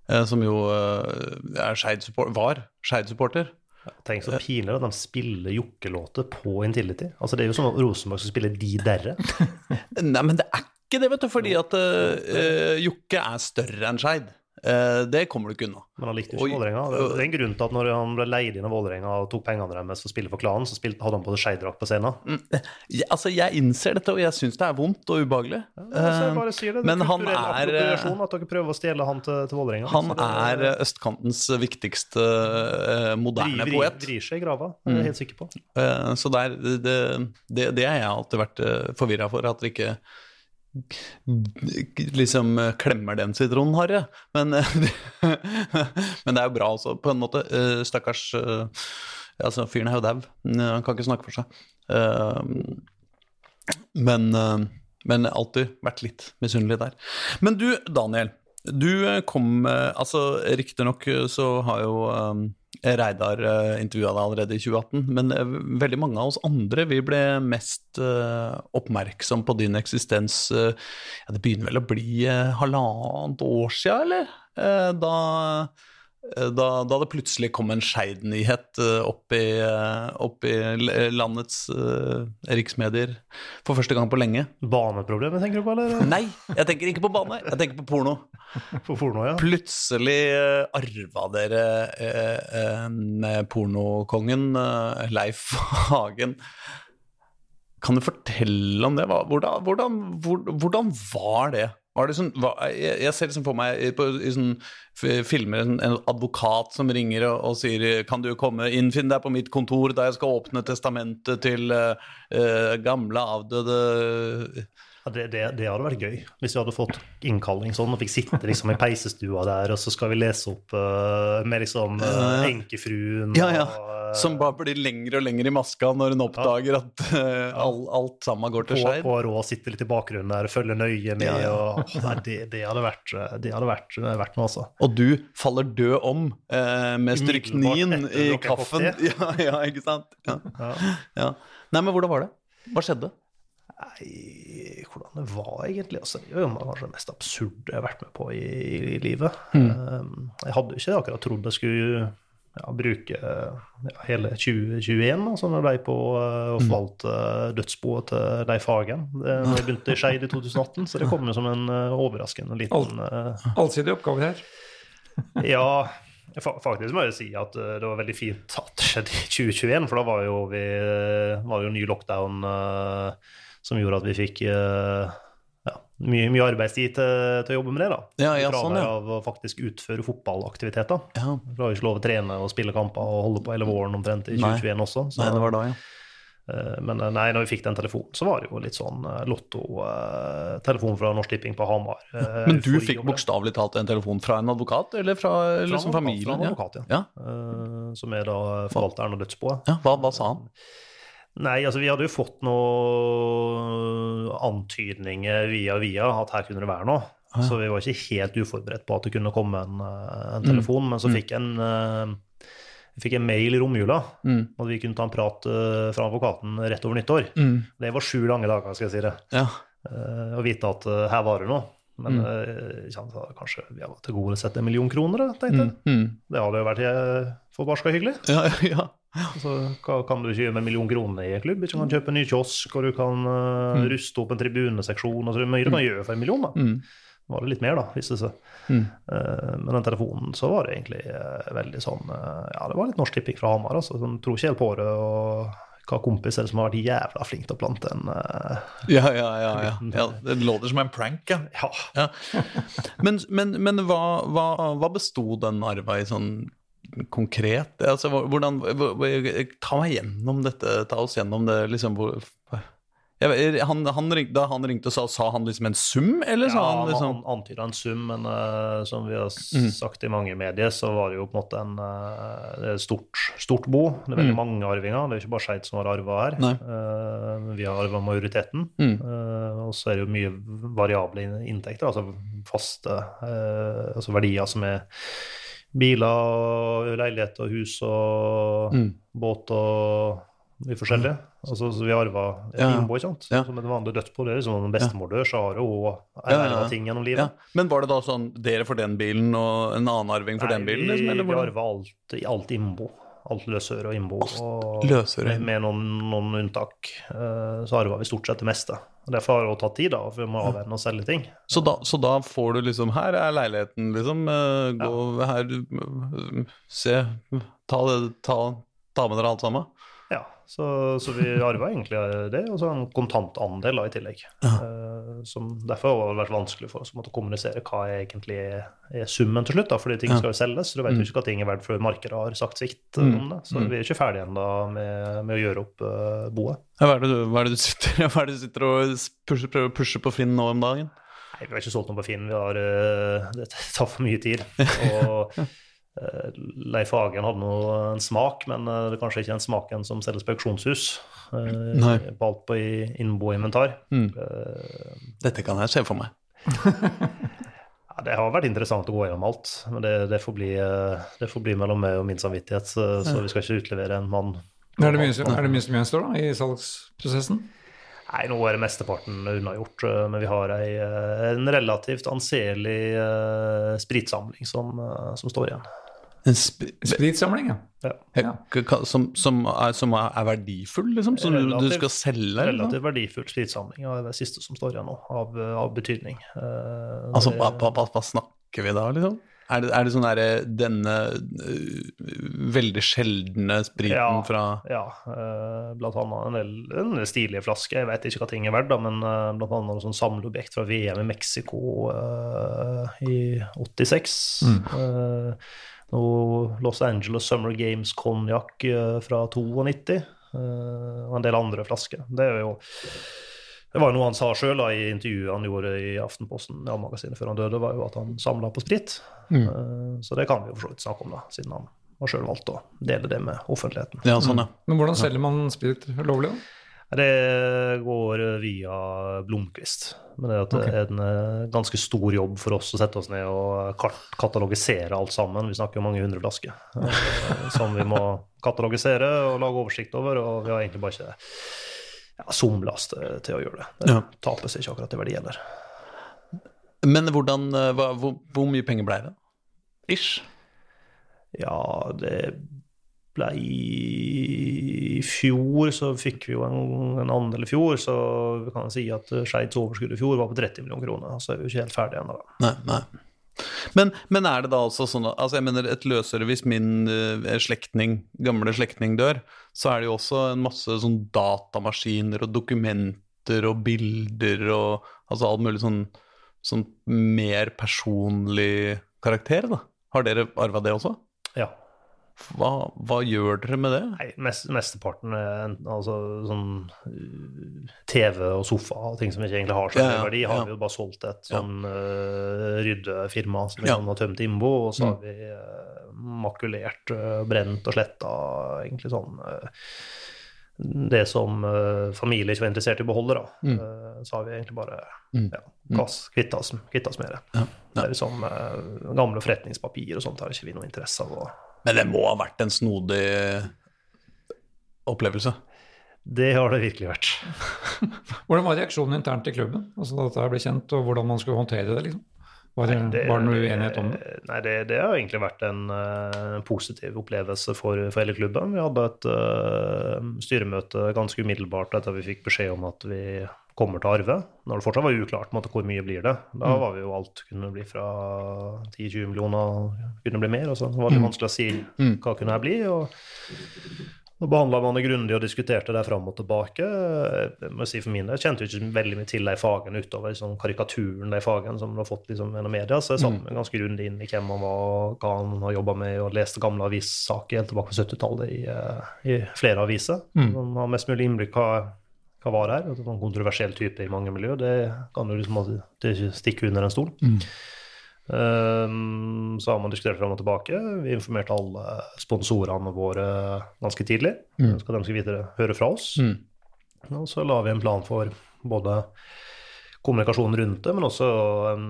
eh, som jo eh, er Scheid var Skeid-supporter. Tenk så pinlig at de spiller Jokke-låter på Intility. Altså, det er jo som om Rosenborg skal spille De Derre. Nei, men det er ikke det, vet du, fordi at uh, Jokke er større enn Skeid. Uh, det kommer du ikke unna. Men han likte ikke Vålerenga. Det er en grunn til at når han ble leid inn av Vålerenga og tok pengene deres for å spille for klanen, så spilte, hadde han både Skeid-drakt på scenen. Mm, ja, altså, jeg innser dette, og jeg syns det er vondt og ubehagelig. Ja, altså, jeg bare sier det. Men han er At dere prøver å stjele han til, til Vålerenga. Han det, er eh, østkantens viktigste uh, moderne vri, poet. Vrir seg i grava, det er jeg helt sikker på. Uh, så der, det, det, det er jeg alltid vært forvirra for, at dere ikke liksom eh, klemmer den sitronen, Harry. Men, eh, men det er jo bra også, på en måte. Eh, stakkars altså, Fyren er jo dau. Han kan ikke snakke for seg. Men, men alltid vært litt misunnelig der. Men du, Daniel. du kom Altså, riktignok så har jo Reidar uh, intervjua deg allerede i 2018, men uh, veldig mange av oss andre vi ble mest uh, oppmerksom på din eksistens ja, Det begynner vel å bli halvannet år sia, eller? Da Eh, da, da, det plutselig kom en Skeid-nyhet eh, opp, eh, opp, i landets uh, riksmedier for første gang på lenge. Baneproblemet tenker du på, eller? Nei, jeg tenker ikke på bane, jeg tenker på porno. På porno, ja. Plutselig uh, arva dere uh, pornokongen Leif Hagen. Kan du fortelle om det? Hvordan, hvordan, hvordan var det? Var det sånn, jeg, ser liksom for meg på, i sånn filmer en, advokat som ringer og, og, sier Kan du komme, innfinne deg på mitt kontor da jeg skal åpne testamentet til uh, gamle, avdøde det, det, det, hadde vært gøy hvis vi hadde fått innkalling sånn og fikk sitte liksom i peisestua der, og så skal vi lese opp uh, med liksom uh, enkefruen ja, ja. Og, uh, Som bare blir lengre og lengre i maska når hun oppdager ja. at all, alt sammen går til skeid. På rå sitte litt i bakgrunnen der og følge nøye med. Og, nei, det, det, hadde vært, det hadde vært, vært noe, altså. Og du faller død om med stryknin i kaffen. Ja, ja, ikke sant? Ja. Nei, men hvordan var det? Hva skjedde? Nei, hvordan det var egentlig. Altså, det var jo kanskje det mest absurde jeg har vært med på i, i livet. Mm. Um, jeg hadde jo ikke akkurat trodd jeg skulle ja, bruke ja, hele 2021 altså, når jeg ble på uh, å forvalte uh, dødsboet til Leif Hagen. Det, jeg begynte i Skeid i 2018, så det kom jo som en uh, overraskende liten uh, Allsidig oppgave her. ja, Faktisk må jeg si at det var veldig fint at det skjedde i 2021, for da var jo, vi, var jo ny lockdown. Uh, som gjorde at vi fikk uh, ja, mye, mye, arbeidstid til, til, å jobbe med det. da. Ja, ja, sånn, av å faktisk utføre fotballaktiviteter. Ja. Vi har ikke lov å trene og spille kamper og holde på hele våren omtrent i 2021 også. Så, nei, det var da, ja. Eh, men eh, nei, når vi fikk den telefonen, så var det jo litt sånn lotto-telefon fra Norsk Tipping på Hamar. Men du fikk bokstavelig talt en telefon fra en advokat, eller fra, fra liksom familien? Fra en advokat, ja. ja. Som er da forvalteren av dødsboet. Ja, hva, hva sa han? Nei, altså vi hadde jo fått noen antydninger via via at her kunne det være noe. Ah, ja. Så vi var ikke helt uforberedt på at det kunne komme en, eh, en telefon. Mm. Men så mm. fikk jeg en, uh, fikk en mail i romjula mm. at vi kunne ta en prat uh, fra advokaten rett over nyttår. Mm. Det var sju lange dager, skal jeg si det. Ja. Uh, å vite at her var det noe. Men mm. kanskje vi har til gode sett en million kroner, tenkte jeg. Mm. mm. Det hadde jo vært forbarska hyggelig. Ja, ja. Så hva kan du ikke gjøre med en million kroner i en klubb? Du kan kjøpe en ny kiosk, og du kan uh, mm. ruste opp en tribuneseksjon. og så mye du kan mm. gjøre for en million. da. Mm. var det litt mer, da, viste det seg. Mm. Uh, men den telefonen så var det egentlig uh, veldig sånn Ja, det var litt Norsk Tipping fra Hamar. altså, sånn, Tror ikke helt på det. og hva kompis er det som har vært jævla flink til å plante en uh, ja, ja, ja, ja, ja. Det låter som en prank, ja. ja. ja. Men, men, men hva, hva, hva besto den arva i sånn konkret? Altså, hvordan, ta meg gjennom dette, ta oss gjennom det. liksom, jeg, han, han ringte, da han ringte, sa, sa han liksom en sum, eller sa ja, han liksom Han antyda en sum, men uh, som vi har mm. sagt i mange medier, så var det jo på en måte en uh, stort, stort bo. Det er veldig mm. mange arvinger. Det er jo ikke bare Skeid som har arva her. Uh, vi har arva majoriteten. Mm. og så er det jo mye variable inntekter, altså faste altså verdier som er biler og leilighet og hus og mm. båt og mye forskjellig. Altså, så vi arva et ja. innbo, ikke sant. Ja. Som et vanlig dødsbo. Det er liksom når bestemor dør, så har hun erverva ja, ting gjennom livet. Men var det da sånn dere for den bilen og en annen arving for Nei, den bilen? Liksom, vi, vi arva alt, alt innbo. Alt løsøre og innbo. Og med, med noen, noen, unntak uh, så arva vi stort sett det meste. Derfor har det tatt tid, da, for vi må avvenne og selge ting. Så da, så da, får du liksom Her er leiligheten, liksom. Uh, gå ja. her, se, ta, det, ta, ta med dere alt sammen. Ja, så, så vi arva egentlig det, og så en kontantandel da, i tillegg. Uh, som derfor har det vært vanskelig for oss å kommunisere hva er egentlig er summen til slutt. da, fordi ting skal jo selges, så du vet jo mm. ikke hva ting er verdt før markedet har sagt sitt mm. om det. Så mm. vi er ikke ferdige ennå med, med, å gjøre opp uh, boet. Hva, er du, hva, er sitter, hva er det du sitter og pusher, prøver å pushe på Finn nå om dagen? Nei, Vi har ikke solgt noe på Finn. Vi har, uh, det tar for mye tid. og Leif Hagen hadde nå en smak, men eh, det er kanskje ikke den smaken som selges på auksjonshus. Eh, Nei. På alt på innboinventar. Mm. Dette kan jeg se for meg. Ja, det har vært interessant å gå gjennom alt, men det, det, får, bli, eh, det får bli mellom meg og min samvittighet. Så, så vi skal ikke utlevere en mann. Er det mye, er det mye som gjenstår da, i salgsprosessen? Nei, nå er det mesteparten unnagjort, eh, men vi har ei, eh, en relativt anselig uh, spritsamling som, uh, som, står igjen. En sp spritsamling, ja. ja. Som, som, er, som, er, verdifull, liksom? Som relativt, du skal selge? Relativt verdifull spritsamling. Ja, det er det siste som står igjen nå, av, av betydning. Uh, altså, hva, hva, hva, snakker vi da, liksom? Er det, er det sånn derre denne uh, veldig sjeldne spriten ja, fra Ja, uh, blant annet en del, en del stilige flasker. Jeg vet ikke hva ting er verdt, da, men uh, blant annet en sånn samleobjekt fra VM i Mexico i 86. Mm noe Los Angeles Summer Games-konjakk eh, fra 92 eh, og en del andre flasker. Det er jo det var jo noe han sa sjøl i intervjuet han gjorde i Aftenposten ja, magasinet før han døde, var jo at han samla på sprit. Mm. Uh, så det kan vi jo for så vidt snakke om, da, siden han har sjøl valgt å dele det med offentligheten. Ja, sånn, ja. Mm. Men hvordan selger man sprit lovlig? da? Det går via Blomkvist. Men det, okay. er en eh, ganske stor jobb for oss å sette oss ned og katalogisere alt sammen. Vi snakker jo mange hundre flasker eh, som vi må katalogisere og lage oversikt over. Og vi har egentlig bare ikke ja, somlas til å gjøre det. Det ja. tapes ikke akkurat i verdi heller. Men hvordan, eh, hva, hvor, hvor, mye penger ble det? Ish? Ja, det i fjor, så fikk vi jo en, en andel i fjor, så vi kan si at Skeids overskudd i fjor var på 30 millioner kroner. Så er vi jo ikke helt ferdige ennå. Nei, nei. Men, men, er det da altså sånn altså jeg mener et løsere Hvis min uh, slektning, gamle slektning dør, så er det jo også en masse sånn datamaskiner og dokumenter og bilder og altså alt mulig sånn, sånn mer personlig karakter, da. Har dere arva det også? Ja. Hva, hva, gjør dere med det? Nei, mest, Mesteparten altså sånn uh, TV og sofa og ting som ikke egentlig har så mye ja, verdi, har ja. vi jo bare solgt et sånn uh, ryddefirma som ja. har tømt innbo, og så har mm. vi uh, makulert, uh, brent og sletta egentlig sånn det som familie ikke var interessert i å beholde, da. Mm. Så har vi egentlig bare mm. ja, gass, kvitta oss, med det. Ja. Ja. Det er liksom gamle forretningspapir og sånt har ikke vi noe interesse av å men det må ha vært en snodig opplevelse? Det har det virkelig vært. hvordan var reaksjonen internt i klubben? Altså da dette ble kjent, og hvordan man skulle håndtere det? liksom? Var det, nei, det, var det noe uenighet om det? Nei, det, det har egentlig vært en uh, positiv opplevelse for, for, hele klubben. Vi hadde et uh, styremøte ganske umiddelbart etter at vi fikk beskjed om at vi kommer til å arve. Når det fortsatt var uklart måte, hvor mye blir det. Da mm. var vi jo alt kunne bli fra 10-20 millioner, kunne bli mer. og Det var litt mm. vanskelig å si mm. hva kunne her bli. og Nå behandla man det grundig og diskuterte det fram og tilbake. Jeg må si for min Jeg kjente jo ikke veldig mye til de fagene utover sånn karikaturen de fagene som du har fått liksom, gjennom media. Så jeg satte meg ganske grundig inn i hvem han var, hva han har jobba med, og leste gamle avissaker helt tilbake på 70-tallet i, eh, i, flere aviser. Mm. Man har mest mulig innblikk hva hva var her. En kontroversiell type i mange miljøer, det kan jo liksom det ikke stikke under en stol. Mm. Um, så har man diskutert fram og tilbake. Vi informerte alle sponsorene våre ganske tidlig. Mm. Skal de skal videre høre fra oss. Mm. Og så la vi en plan for både kommunikasjonen rundt det, men også en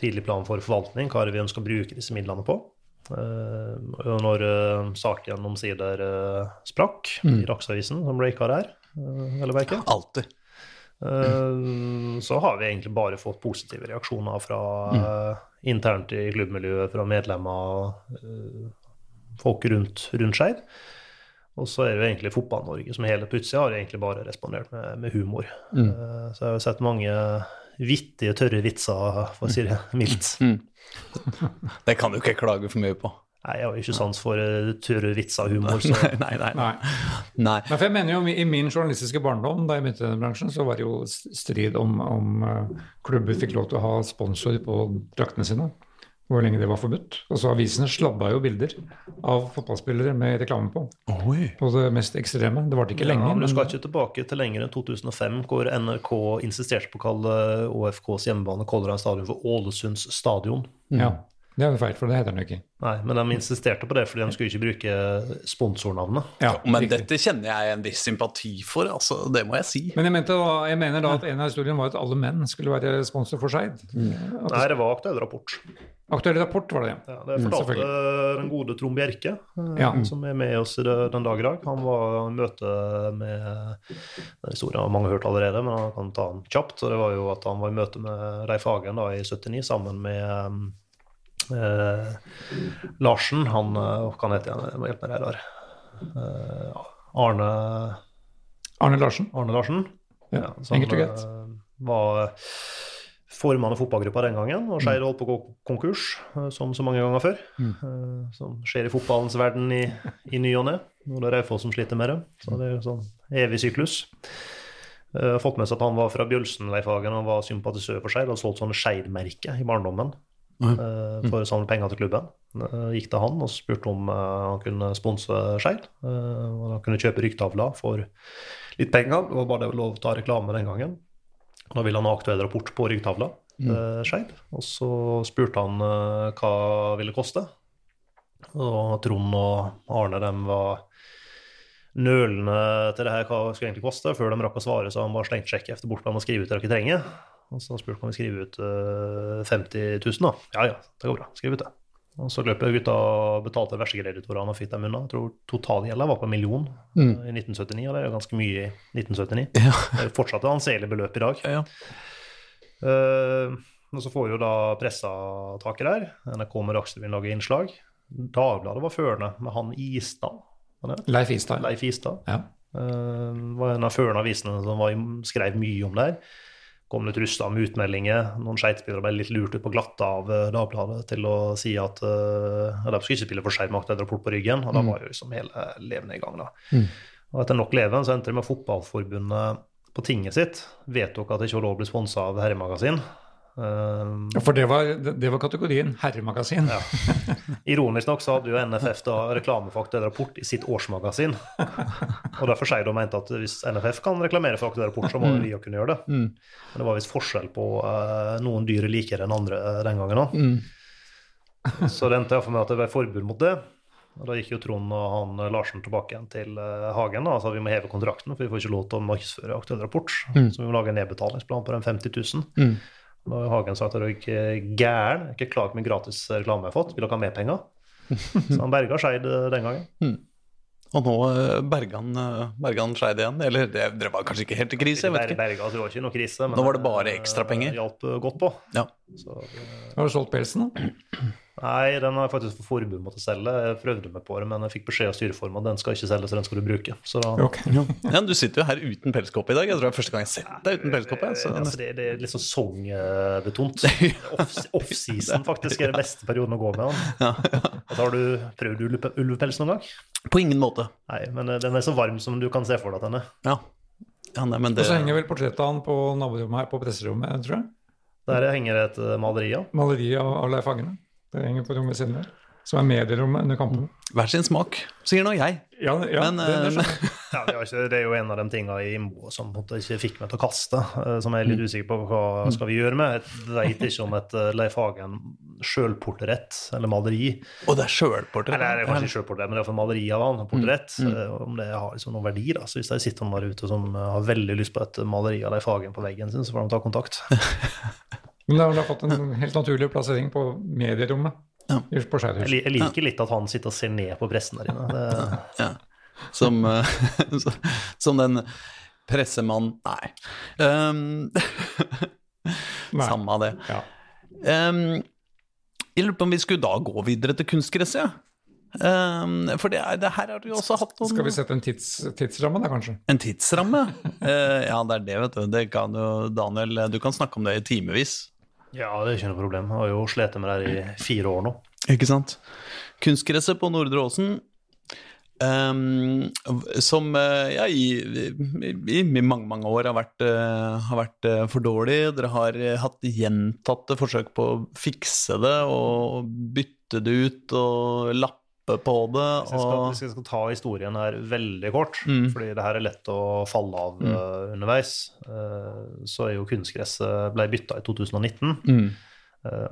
tidlig plan for forvaltning. Hva er det vi ønsker å bruke disse midlene på? Uh, når uh, saken omsider uh, sprakk mm. i Dagsavisen, som breaka der, eller eh, merke? Alltid. Uh, så har vi egentlig bare fått positive reaksjoner fra uh, internt i klubbmiljøet, fra medlemmer, folk rundt, rundt Skeid. Og så er det jo egentlig Fotball-Norge som hele plutselig har egentlig bare respondert med, med humor. Mm. så jeg har sett mange vittige, tørre vitser, for å si det mildt. Mm. Det kan du ikke klage for mye på. Nei, jeg har ikke sans for uh, tørre vitser og humor. Så. nei, nei, nei. nei. Men for jeg mener jo, I min journalistiske barndom da jeg begynte i denne bransjen, så var det jo strid om, om uh, klubber fikk lov til å ha sponsor på draktene sine. Hvor lenge det var forbudt. Og så Avisene slabba jo bilder av fotballspillere med reklame på. Oi. På det mest ekstreme. Det varte ikke ja, lenge. Men du skal ikke tilbake til lenger enn 2005, hvor NRK insisterte på å kalle ÅFKs hjemmebane Kolderheim Stadion for Ålesunds stadion. Ja. Det er jo feil, for det heter den jo ikke. Nei, men de insisterte på det fordi de skulle ikke bruke sponsornavnet. Ja, Men riktig. dette kjenner jeg en viss sympati for, altså, det må jeg si. Men jeg, mente, da- jeg mener da at en av historiene var at alle menn skulle være sponsor for Skeid. At Nei, det var aktuell rapport. Aktuell rapport var det, ja. Ja, det fortalte mm, den gode Trond Bjerke, eh, Ja. som er med oss den dag i dag. Han var i møte med Den historien har mange hørt allerede, men han kan ta den kjapt. Så det var jo at han var i møte med Reif Hagen da, i 79 sammen med eh, Larsen. Han eh, Hva heter han? Jeg må hjelpe meg her. Eh, Arne Arne Larsen. Arne Larsen. Ja, som, enkelt og greit. eh, var formann i fotballgruppa den gangen, og Skeid holdt på å gå konkurs, eh, som så mange ganger før. eh, Som skjer i fotballens verden i, i ny og ne. Nå er det Raufoss som sliter med det, så det er jo sånn evig syklus. Fått med seg at han var fra Bjølsen, og var sympatisør for Skeid. Hadde solgt sånne Skeid-merker i barndommen eh, for å samle penger til klubben. Eh, gikk til han og spurte om eh, han kunne sponse Skeid. eh, og han kunne kjøpe ryktavla for litt penger. Det var bare det lov å ta reklame den gangen. Da ville han ha aktuell rapport på ryggtavla til Skeid. Og så spurte han eh, hva ville koste. Og Trond og Arne dem var nølende til det her hva det skulle egentlig koste. Før de rakk å svare, så han bare slengte sjekk efter bort med å skrive ut det dere trenger. Og så spurte han om vi skrive ut eh, 50 000, da. Ja ja, det går bra. Skriv ut det. Og så løp gutta og betalte versekreditorene og fikk dem unna. Jeg tror totalgjelda var på en million mm. i 1979, og det er jo ganske mye i 1979. Ja. Det er fortsatt et anselig beløp i dag. Ja, ja. Uh, og så får jo da pressa taket der. NRK med Dagsrevyen lager innslag. Dagbladet var førende med han Istad. Leif Istad. Leif Istad. Ja. Uh, var en av førende avisene som var, skrev mye om det her. Kom litt rusta med utmeldinger. Noen skeitspillere ble litt lurt ut på glatta av eh, Dagbladet til å si at uh, de skulle ikke spille for Skeid makt etter rapport på ryggen. Og da var jo liksom hele levende i gang, da. Og etter nok leven så endte det med Fotballforbundet på tinget sitt vedtok at det ikke var lov å bli sponsa av herremagasin. Ja, For det var, det var kategorien herremagasin. ja. Ironisk nok så hadde jo NFF da reklamefaktuell Rapport i sitt årsmagasin. Og derfor sier de mente at hvis NFF kan reklamere for Aktuell Rapport, så må vi jo kunne gjøre det. Men det var visst forskjell på uh, noen dyr er likere enn andre uh, den gangen òg. Så det endte iallfall med at det ble forbud mot det. Og Da gikk jo Trond og han Larsen tilbake igjen til Hagen da, og sa vi må heve kontrakten, for vi får ikke lov til å markedsføre Aktuell Rapport. Så vi må lage en nedbetalingsplan på den 50 000. Da har Hagen sagt at det er ikke gæren, ikke klar med gratis reklame jeg har fått, vil dere ha mer penger? Så han berga Skeid eh, den gangen. Og nå eh, berga han, eh, berga Skeid igjen. Eller det, det var kanskje ikke helt i krise, jeg vet ikke. Berga, så det var ikke noe krise. Men Nå var det bare ekstrapenger. hjalp godt på. Ja. Så, eh, Har du solgt pelsen, da? nei, den har jeg faktisk for forbud mot å selge. Jeg prøvde meg på det, men jeg fikk beskjed av styreformen at den skal ikke selges, den skal du bruke. Så da Okay, Ja, du sitter jo her uten pelskåpe i dag. Jeg tror det er første gang jeg har sett deg uten pelskåpe. Så. Altså, det, det er litt sånn songbetont. Off- Off-season faktisk er den beste perioden å gå med den. Og Har du prøvd ulvepels noen gang? På ingen måte. Nei, men eh, den er så varm som du kan se for deg at den er. Ja. ja nei, men Og så henger vel portrettet av han på naborommet her på presserommet, tror jeg. Der henger det et eh, maleri av. Maleri av, Leif Hagene. Det henger på rommet sine. Som er medierommet under kampene. Hver sin smak, sier nå jeg. Ja, ja Men, det, det er. Ja, det, var ikke, det er jo en av de tingene i Imbo som på en måte ikke fikk meg til å kaste, eh, som jeg er litt usikker på hva skal vi gjøre med. Jeg vet ikke om et eh, Leif Hagen sjølportrett eller maleri Og det er sjølportrett. Eller det er kanskje ikke sjølportrett, men det er for maleri av han, portrett. Mm. Om det har liksom noen verdi. da, så Hvis det sitter noen der ute som eh, har veldig lyst på et maleri av Leif Hagen på veggen sin, så får de ta kontakt. Men det har, fått en helt naturlig plassering på medierommet Ja. på Jeg, jeg liker litt at han sitter og ser ned på pressen der inne. Det, Ja. Som, eh, som den pressemann Nei. Um, Nei. Samme av det. Ja. Um, jeg lurer på om vi skulle da gå videre til kunstgresset, ja. Um, for det, er, det her har du jo også hatt noen Skal vi sette en tids, tidsramme da, kanskje? En tidsramme? uh, ja, det er det, vet du. Det kan jo, Daniel, du kan snakke om det i timevis. Ja, det er ikke noe problem. Jeg har jo slitt med det her i fire år nå. Ikke sant? Kunstgresset på Nordre Åsen, um, som eh, ja, i, i, i mange, mange år har vært, uh, har vært uh, for dårlig. Dere har hatt gjentatte forsøk på å fikse det og bytte det ut og lappe på det. Hvis jeg, skal, Og, hvis jeg skal ta historien her veldig kort, Mm. fordi det her er lett å falle av eh, underveis, uh, så er jo kunstgresset ble bytta i 2019. mm, Eh,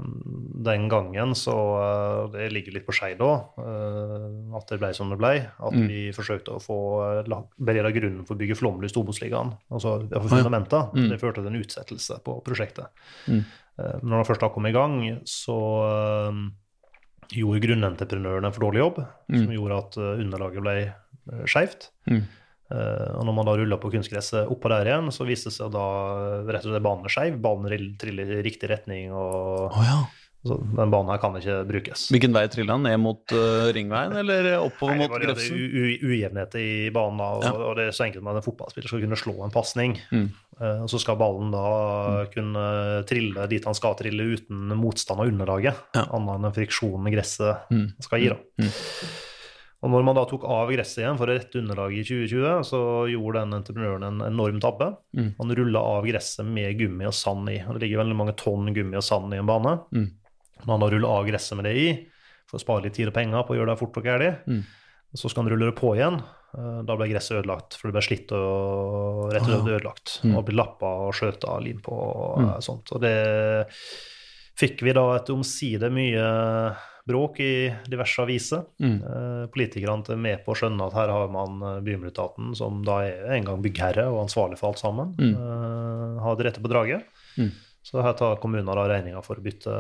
Den gangen så Det ligger litt på skei da, at det ble som det ble. At Mm. vi forsøkte å få bereda grunnen for å bygge Flåmly i Storbosligaen. Altså for Å ja. Mm. Det førte til en utsettelse på prosjektet. Mm. Når det først da kom i gang, så gjorde grunnentreprenøren en for dårlig jobb, som Mm. gjorde at eh, underlaget ble uh, skeivt. Mm. Eh, og når man da rulla på kunstgresset oppå der igjen, så viste det seg da eh, rett og slett banen er skeiv. Banen triller i riktig retning, og oh, ja. Så den banen her kan ikke brukes. Hvilken vei trilla han? Ned mot uh, ringveien, eller oppover mot Grefsen? er ujevnhet i banen, og, Ja. og det er så enkelt med at en fotballspiller skal kunne slå en pasning. Mm. Uh, og så skal ballen da kunne trille dit han skal trille uten motstand av underlaget, Ja. annet enn den friksjonen gresset Mm. skal gi. da. Mm. Og når man da tok av gresset igjen for å rette underlaget i 2020, så gjorde den entreprenøren en enorm tabbe. Mm. Han rulla av gresset med gummi og sand i. og Det ligger veldig mange tonn gummi og sand i en bane. Mm. Når han da ruller av gresset med det i, for å spare litt tid og penger på å gjøre det fort og gærlig, Mm. så skal han rulle det på igjen. Eh, Da ble gresset ødelagt, for det ble slitt og rett og slett ødelagt. Mm. Og ble lappa og skjøta lim på og Mm. eh, sånt. Og det fikk vi da etter omsider mye bråk i diverse aviser. Mm. Eh, Politikerne er med på å skjønne at her har man Bymiljøetaten, som da er en gang byggherre og ansvarlig for alt sammen, Mm. har det rette på draget. Mm. Så her tar kommunen da regninga for å bytte,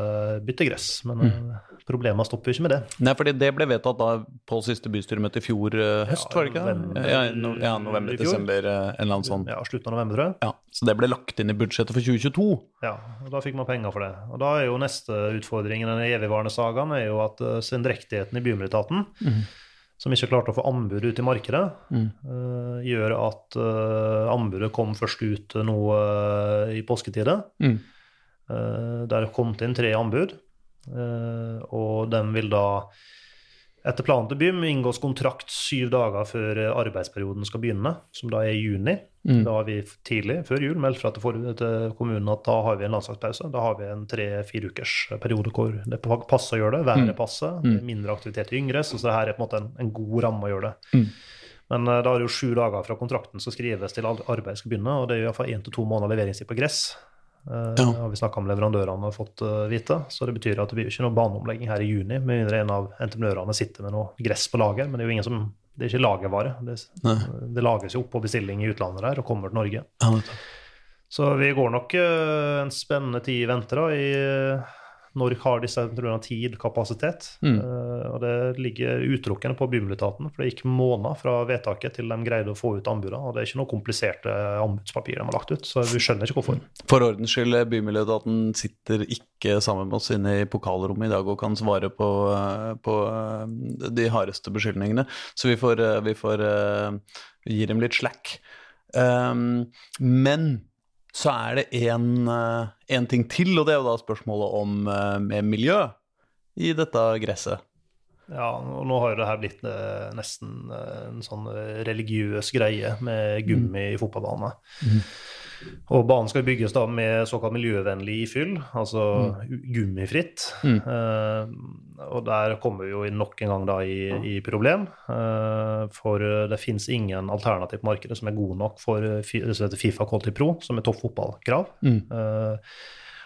bytte gress. Men Mm. eh, problemene stopper jo ikke med det. Nei, fordi det ble vedtatt da på siste bystyremøte i fjor eh, høst, Ja, var det ikke november- Ja, no, ja november-desember, en eller annen sånn. Ja, slutten av november, tror jeg. Ja, så det ble lagt inn i budsjettet for 2022. Ja, og da fikk man penger for det. Og da er jo neste utfordring i den evigvarende sagaen er jo at sendrektigheten i Bymiljøetaten, som ikke klarte å få anbudet ut i markedet, Mm. uh, gjør at uh, anbudet kom først ut nå uh, i påsketider. Mm. Uh, der kom det inn tre anbud, eh, og de vil da etter planen til Bym inngås kontrakt syv dager før eh, arbeidsperioden skal begynne, som da er i juni. Mm. Da har vi tidlig, før jul, meldt fra til, kommunen at da har vi en landslagspause. Da har vi en tre-fire ukers periode hvor det passer å gjøre det. Været Mm. passer, Mm. mindre aktivitet i yngre, så det her er på en måte en, en god ramme å gjøre det. Mm. Men eh, da er det jo sju dager fra kontrakten skal skrives til arbeidet arbeid skal begynne, og det er iallfall én til to måneder leveringstid på gress. Uh, Ja. har vi snakka med leverandørene og fått eh, vite. Så det betyr at det blir ikke noe baneomlegging her i juni, med mindre en av entreprenørene sitter med noe gress på lager. Men det er jo ingen som det er ikke lagervare. Det, det lages jo opp på bestilling i utlandet der og kommer til Norge. Ja. Så vi går nok eh, en spennende tid i vente da, i eh, når har disse entreprenørene tid, kapasitet. Mm. Uh, og det ligger utelukkende på Bymiljøetaten, for det gikk måneder fra vedtaket til de greide å få ut anbudene. Og det er ikke noe kompliserte anbudspapir de har lagt ut, så vi skjønner ikke hvorfor. For ordens skyld, Bymiljøetaten sitter ikke sammen med oss inne i pokalrommet i dag og kan svare på, eh, på eh, de hardeste beskyldningene, så vi får, eh, vi får eh, gi dem litt slack. Um, men så er det én ting til, og det er jo da spørsmålet om eh, med miljø i dette gresset. Ja, og nå har jo det her blitt eh, nesten eh, en sånn eh, religiøs greie med gummi i fotballbane. Og banen skal bygges da med såkalt miljøvennlig ifyll, altså mm. gummifritt. Mm. Uh, og der kommer vi jo nok en gang da i, i problem, Uh, for eh, det finnes ingen alternativ på markedet som er god nok for som Fifa Quality Pro, som er topp fotballkrav. Mm. Eh,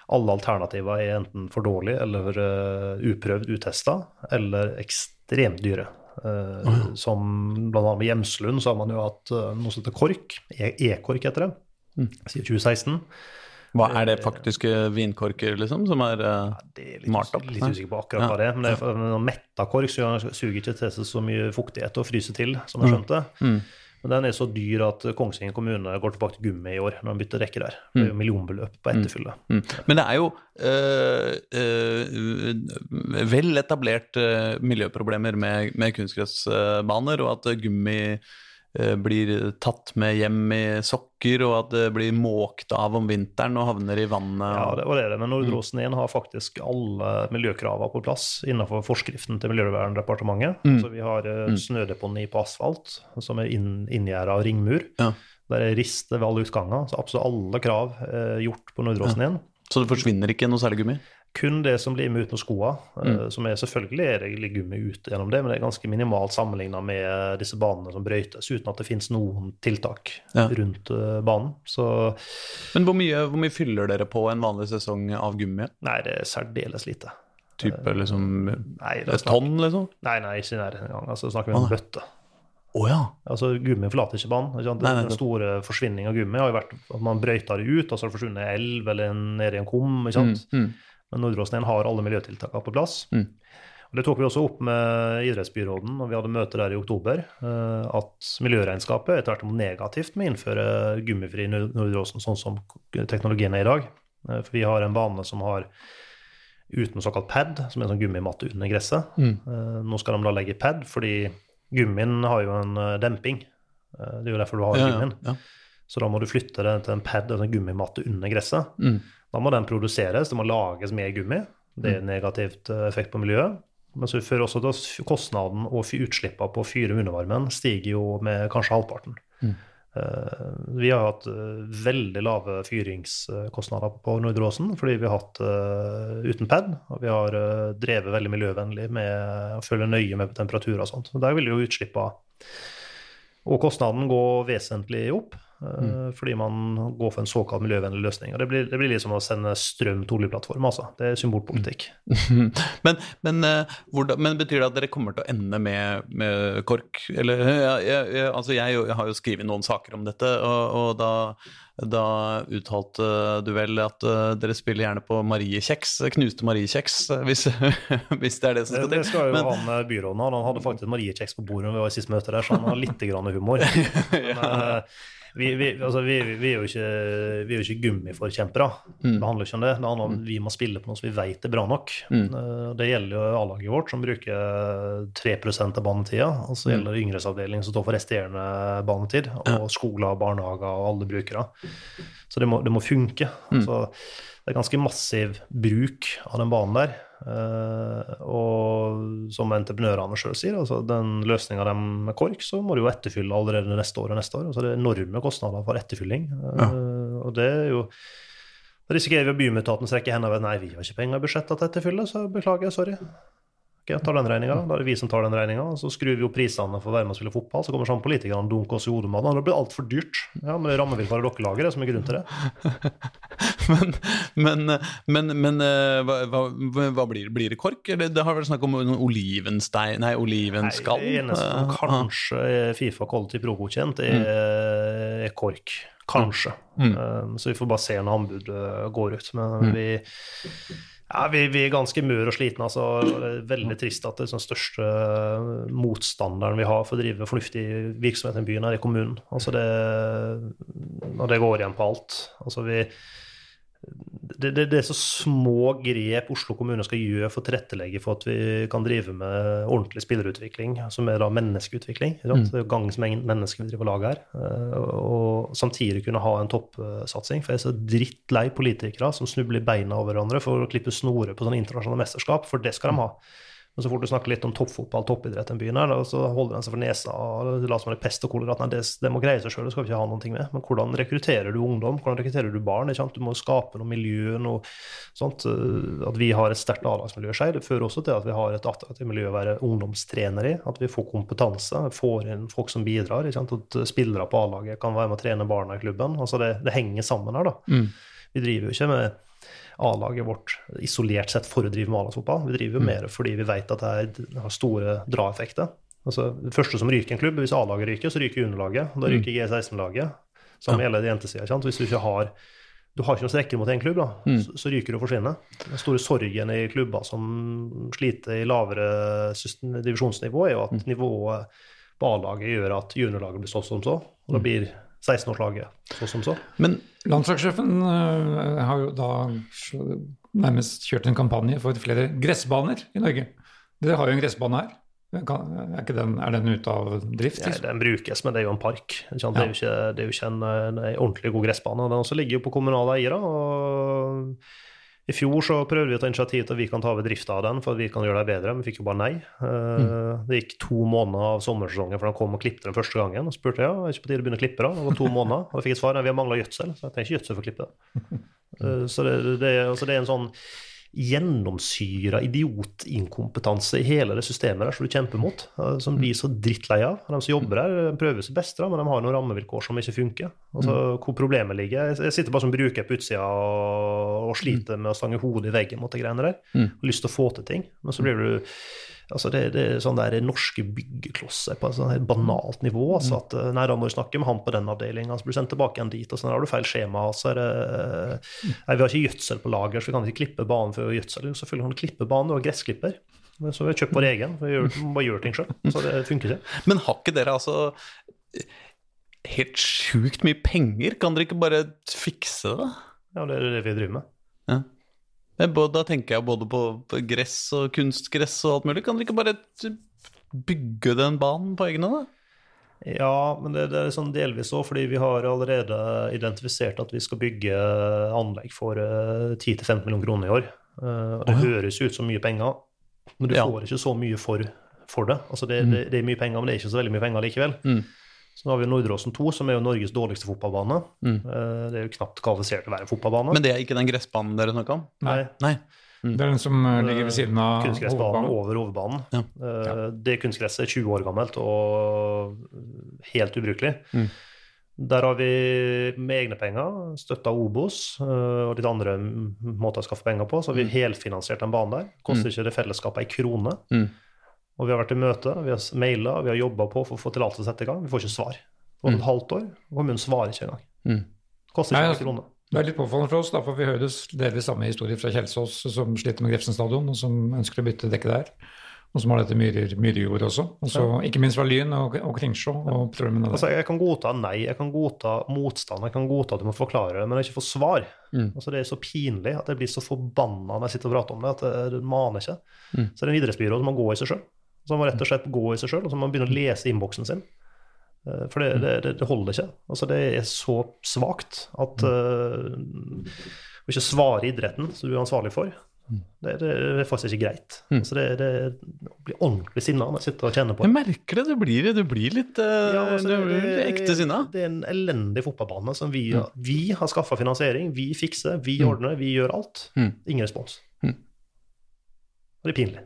alle alternativer er enten for dårlige eller uh, uprøvd, utesta, eller ekstremt dyre. Eh, Som blant annet med Hjemslund så har man jo hatt noe som heter KORK. E- E-KORK heter det. Mm. Siden 2016. Hva er det faktiske vinkorker, liksom, som er ja, Det er litt, Malt opp, litt usikker på akkurat Ja. hva det er. Men det er metta KORK suger ikke til seg så mye fuktighet og fryser til, som jeg skjønte. mm. Men den er så dyr at Kongsvinger kommune går tilbake til gummi i år, når de bytter rekke der. Det er jo millionbeløp på etterfylle. Mm. Men det er jo øh, øh, vel etablert miljøproblemer med, med kunstgressbaner, og at gummi blir tatt med hjem i sokker, og at det blir måkt av om vinteren og havner i vannet. Ja, Og, det, var det var det. Men Nordrosen 1 har faktisk alle miljøkravene på plass innenfor forskriften til Miljøverndepartementet. Mm. Så vi har eh, snødeponi på asfalt, som er inn, inngjerda av ringmur. Ja. Der er rister ved alle utganger. Så absolutt alle krav eh, gjort på Nordrosen 1. Så det forsvinner ikke noe særlig gummi? Kun det som blir med ut med skoa, mm. som er selvfølgelig er det gummi ut gjennom det, men det er ganske minimalt sammenligna med disse banene som brøytes, uten at det finnes noen tiltak ja. rundt banen. Så, men hvor mye, hvor mye, fyller dere på en vanlig sesong av gummi? Nei, det er særdeles lite. Type liksom nei, et tonn, liksom? Nei, nei, ikke i nærheten engang. Altså, snakker vi om ah. bøtte. Oh, ja. Altså, Gummi forlater ikke banen. Ikke nei, Den store forsvinningen av gummi har jo vært at man brøyter det ut, og så har det forsvunnet i elv eller ned i en kum. ikke sant? Mm, mm. Men Nordåsen har alle miljøtiltakene på plass. Mm. Og Det tok vi også opp med idrettsbyråden når vi hadde møte der i oktober. Eh, at miljøregnskapet er tvert om negativt med å innføre gummifri Nordåsen sånn som teknologien er i dag. Eh, for vi har en bane som har uten såkalt pad, som er en sånn gummimatte under gresset. Mm. Eh, nå skal de da legge pad, fordi Gummien har jo en demping. Det er jo derfor du har ja, gummien. Ja, ja. Så da må du flytte den til en pad, en gummimatte under gresset. Mm. Da må den produseres, det må lages mer gummi. Det er mm. negativt uh, effekt på miljøet. Men så fører også til kostnaden og utslippene på å fyre undervarmen stiger jo med kanskje halvparten. Mm. Eh, vi har hatt eh, veldig lave fyringskostnader på Nordre Åsen fordi vi har hatt uten pad. Og vi har drevet veldig miljøvennlig med å følge nøye med temperaturer og sånt. Så der vil jo utslippene og kostnaden gå vesentlig opp. Mm. Fordi man går for en såkalt miljøvennlig løsning. og Det blir, det blir liksom å sende strøm til oljeplattform. altså. Det er symbolpolitikk. Mm. men, men, uh, hvordan, men, betyr det at dere kommer til å ende med, med KORK? Eller, jeg, jeg, altså jeg, jeg, har jo skrevet noen saker om dette, og, og da, da, uttalte du vel at uh, dere spiller gjerne på mariekjeks, knuste mariekjeks, hvis, hvis, det er det som skal til. Det, det skal jo men, han byråden ha. Han hadde faktisk mariekjeks på bordet når vi var i siste møte der, så han har litt grann humor. Men, ja. Vi, vi, altså vi, vi, er jo ikke, vi er jo ikke gummiforkjempere. Mm. Det handler ikke om det. Det handler om at vi må spille på noe som vi vet er bra nok. Mm. Eh, det gjelder jo A-laget vårt, som bruker 3% av banetida. Og så mm. gjelder det yngresavdelingen, som står for resterende banetid. Og skoler, barnehager og alle brukere. Så det må, det må funke. Mm. Så det er ganske massiv bruk av den banen der. Uh, og som entreprenørene sjøl sier, altså den løsninga de med KORK, så må du jo etterfylle allerede neste år og neste år. Altså det er enorme kostnader for etterfylling. Ja. Og det er jo Da risikerer vi at bymiljøetaten strekker hendene ved nei, vi har ikke penger i budsjettet til å etterfylle, så beklager, jeg, sorry. Jeg tar den regninga. Da er det vi som tar den regninga. Så skrur vi opp prisene for å være med og spille fotball. Så kommer sånn politikerne og dunker oss i hodet med det. Det blir altfor dyrt. Ja, men det er rammevilkåret dere lager, det som er grunnen til det. men, men, men, men eh, hva, hva, blir det? Blir det kork? Eller det har vært snakk om olivenstein Nei, olivenskall? Nei, det eneste som kanskje er Fifa Quality Pro-godkjent, er, mm. er kork. Kanskje. Mm. Um, så vi får bare se når anbudet går ut. Men mm. vi ja, vi, vi, er ganske mør og slitne. Altså. Veldig trist at den største motstanderen vi har for å drive fornuftig virksomhet i byen, er i kommunen. Altså det, og det går igjen på alt. Altså vi, det, det, det, er så små grep Oslo kommune skal gjøre for å tilrettelegge for at vi kan drive med ordentlig spillerutvikling, som er da menneskeutvikling. Mm. Gangs mennesker vi driver og lager her. Og samtidig kunne ha en toppsatsing. For jeg er så drittlei politikere som snubler beina over hverandre for å klippe snorer på sånne internasjonale mesterskap, for det skal de ha. Men så fort du snakker litt om toppfotball, toppidrett i byen, her, så holder den seg for nesa og later som det er pest og kolera. Det, det, må greie seg sjøl, det skal vi ikke ha noe med. Men hvordan rekrutterer du ungdom? Hvordan rekrutterer du barn? Du må skape noe miljø, noe sånt. At vi har et sterkt A-lagsmiljø det fører også til at vi har et attraktivt miljø å være ungdomstrener i. At vi får kompetanse, får inn folk som bidrar. At spillere på A-laget kan være med å trene barna i klubben. Altså det, det henger sammen her, da. Mm. Vi driver jo ikke med A-laget vårt isolert sett for å drive med A-lagsfotball. Vi driver jo mm. mer fordi vi vet at det har store draeffekter. Altså, det første som ryker en klubb, hvis A-laget ryker, så ryker underlaget. Da ryker mm. G16-laget. Samme ja. gjelder jentesida. Hvis du ikke har du har ikke noen strekker mot én klubb, da, mm. så, så, ryker du og forsvinner. Den store sorgen i klubber som sliter i lavere divisjonsnivå, er jo at mm. nivået på A-laget gjør at juniorlaget blir sånn som så. Og da blir 16-årslaget så som så. Men landslagssjefen uh, har jo da nærmest kjørt en kampanje for flere gressbaner i Norge. Dere har jo en gressbane her. Er, den, er, den, ute av drift? Ja, den brukes, men det er jo en park. Det er jo ikke, det er jo ikke en, en, ordentlig god gressbane. Den også ligger jo på kommunale eiere. og i fjor så prøvde vi å ta initiativ til at vi kan ta over drifta av den, for at vi kan gjøre det bedre, men vi fikk jo bare nei. Eh, mm. Det gikk to måneder av sommersesongen før de kom og klippet den første gangen. Og spurte ja, er ikke på tide å begynne å klippe da? Det var to måneder. Og jeg fikk et svar nei, vi har mangla gjødsel, så jeg trenger ikke gjødsel for å klippe det. Eh, så det, det, altså det, er en sånn gjennomsyra idiotinkompetanse i hele det systemet der som du kjemper mot, eh, som blir så drittlei av. De som jobber her, prøver sitt beste, men de har noen rammevilkår som ikke funker. Altså, Hvor problemet ligger Jeg sitter bare som bruker på utsida og, og sliter med å stange hodet i veggen mot de greiene der. Og lyst til å få til ting, men så blir du Altså det, det er sånn der norske byggeklosser på et sånn helt banalt nivå. altså at eh, Nei, da må du snakke med han på den avdelinga, så blir du sendt tilbake igjen dit. og sånn, har du feil skjema. så er det, Nei, vi har ikke gjødsel på lager, så vi kan ikke klippe banen før vi har gjødsel. Selvfølgelig kan du klippe banen, du har gressklipper. Så vi har kjøpt vår egen. Vi gjør, bare gjør ting sjøl. Så det funker ikke. Men har ikke dere altså helt sjukt mye penger? Kan dere ikke bare fikse det? Ja, det er det vi driver med. Ja. Men både- Da tenker jeg både på gress og kunstgress og alt mulig. Kan dere ikke bare bygge den banen på egen hånd? da? Ja, men det, det er sånn delvis òg, fordi vi har allerede identifisert at vi skal bygge anlegg for eh, 10-15 millioner kroner i år. Eh, det høres ut som mye penger, men du Ja. får ikke så mye for, for det. Altså det, det. Det er mye penger, men det er ikke så veldig mye penger likevel. Mm. Så nå har vi Nordåsen 2, som er jo Norges dårligste fotballbane. Mm. Eh, det er jo knapt kvalifisert til å være en fotballbane. Men det er ikke den gressbanen dere snakka om? Nei, Nei. Det er den som eh, ligger ved siden av kunstgressbanen hovedbanen. over hovedbanen. Ja. Ja. Det kunstgresset er 20 år gammelt og helt ubrukelig. Mm. Der har vi med egne penger støtta Obos eh, og litt andre måter å skaffe penger på. Så har vi helfinansiert den banen der. Koster ikke det fellesskapet ei krone. Mm. Og vi har vært i møte, vi har maila, vi har jobba på for å få tillatelse til å sette i gang. Vi får ikke svar. Det mm. et halvt år, og kommunen svarer ikke engang. Mm. Koster ikke noen en krone. Det er litt påfallende for oss, da, for vi hører delvis samme historie fra Kjelsås, som sliter med Grefsen stadion, og som ønsker å bytte dekke der. Og som har dette myrer, myrejord også. Og så Ikke minst fra Lyn og, og Kringsjå og problemene Altså, der. jeg kan godta nei, jeg kan godta motstand, jeg kan godta at du må forklare, det, men jeg ikke får svar. Mm. Altså, det er så pinlig at jeg blir så forbanna når jeg sitter og prater om det, at det, det maner ikke. Mm. Så det er en idrettsbyråd som må gå i seg sjøl. Så man må rett og slett gå i seg sjøl, og så må man begynne å lese innboksen sin. Eh, For det, det, det, det holder ikke. Altså, det er så svakt at uh, Å ikke svare idretten som du er ansvarlig for, det, det er faktisk ikke greit. Mm. Altså, det, det, det blir ordentlig sinna når jeg sitter og kjenner på Jeg merker det. Du blir, du blir litt eh, Ja, altså, du blir ekte sinna. Det er en elendig fotballbane som vi, Mm. vi har skaffa finansiering. Vi fikser, vi Mm. ordner, vi gjør alt. Mm. Ingen respons. Mm. Og det er pinlig.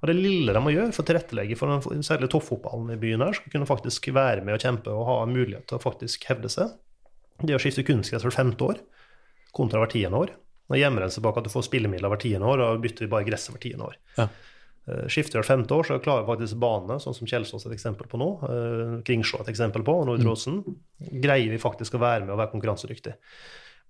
Mm. Og det lille de må gjøre for å tilrettelegge for den særlig toppfotballen i byen her, skal kunne faktisk være med og kjempe og ha en mulighet til å faktisk hevde seg, det er å skifte kunstgress hvert femte år kontra hvert tiende år. Nå gjemmer en seg bak at du får spillemidler hvert tiende år, og bytter vi bare gresset hvert tiende år. Ja. Eh, Skifter hvert femte år, så klarer faktisk banene, sånn som Kjelsås er et eksempel på nå, Kringsjå Kringsjå et eksempel på, og Nordre Åsen, greier vi faktisk å være med og være konkurransedyktig.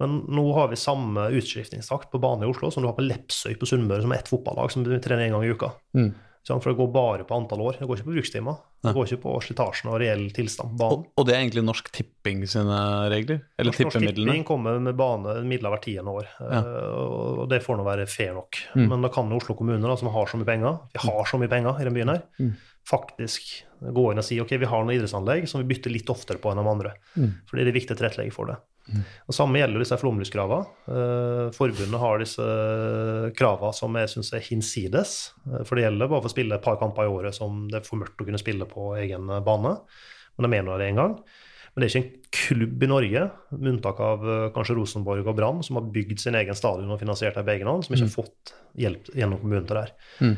Men nå har vi samme utskiftningstakt på bane i Oslo som du har på Lepsøy på Sunnmøre, som er ett fotballag som trener én gang i uka. Mm. For det går bare på antall år. Det går ikke på brukstimer. Det går ikke på slitasjen og reell tilstand på banen. Og, og det er egentlig Norsk Tipping sine regler? Eller Norsk tippemidlene? Tipping kommer med bane midler hvert tiende år, Ja. eh, og det får nå være fair nok. Mm. Men da kan Oslo kommune, da, som har så mye penger, vi har så mye penger i den byen her, Mm. faktisk gå inn og si ok, vi har noen idrettsanlegg som vi bytter litt oftere på enn de andre. Mm. Fordi det er viktig å tilrettelegge for det. Og Samme gjelder disse flomlyskravene. Eh, forbundet har disse kravene som jeg syns er hinsides. Eh, For det gjelder bare for å spille et par kamper i året som det er for mørkt å kunne spille på egen bane. Men de er nå det en gang. Men det er ikke en klubb i Norge, med unntak av eh, kanskje Rosenborg og Brann, som har bygd sin egen stadion og finansiert det på egen hånd, som ikke har fått hjelp gjennom kommunen til det her. Mm.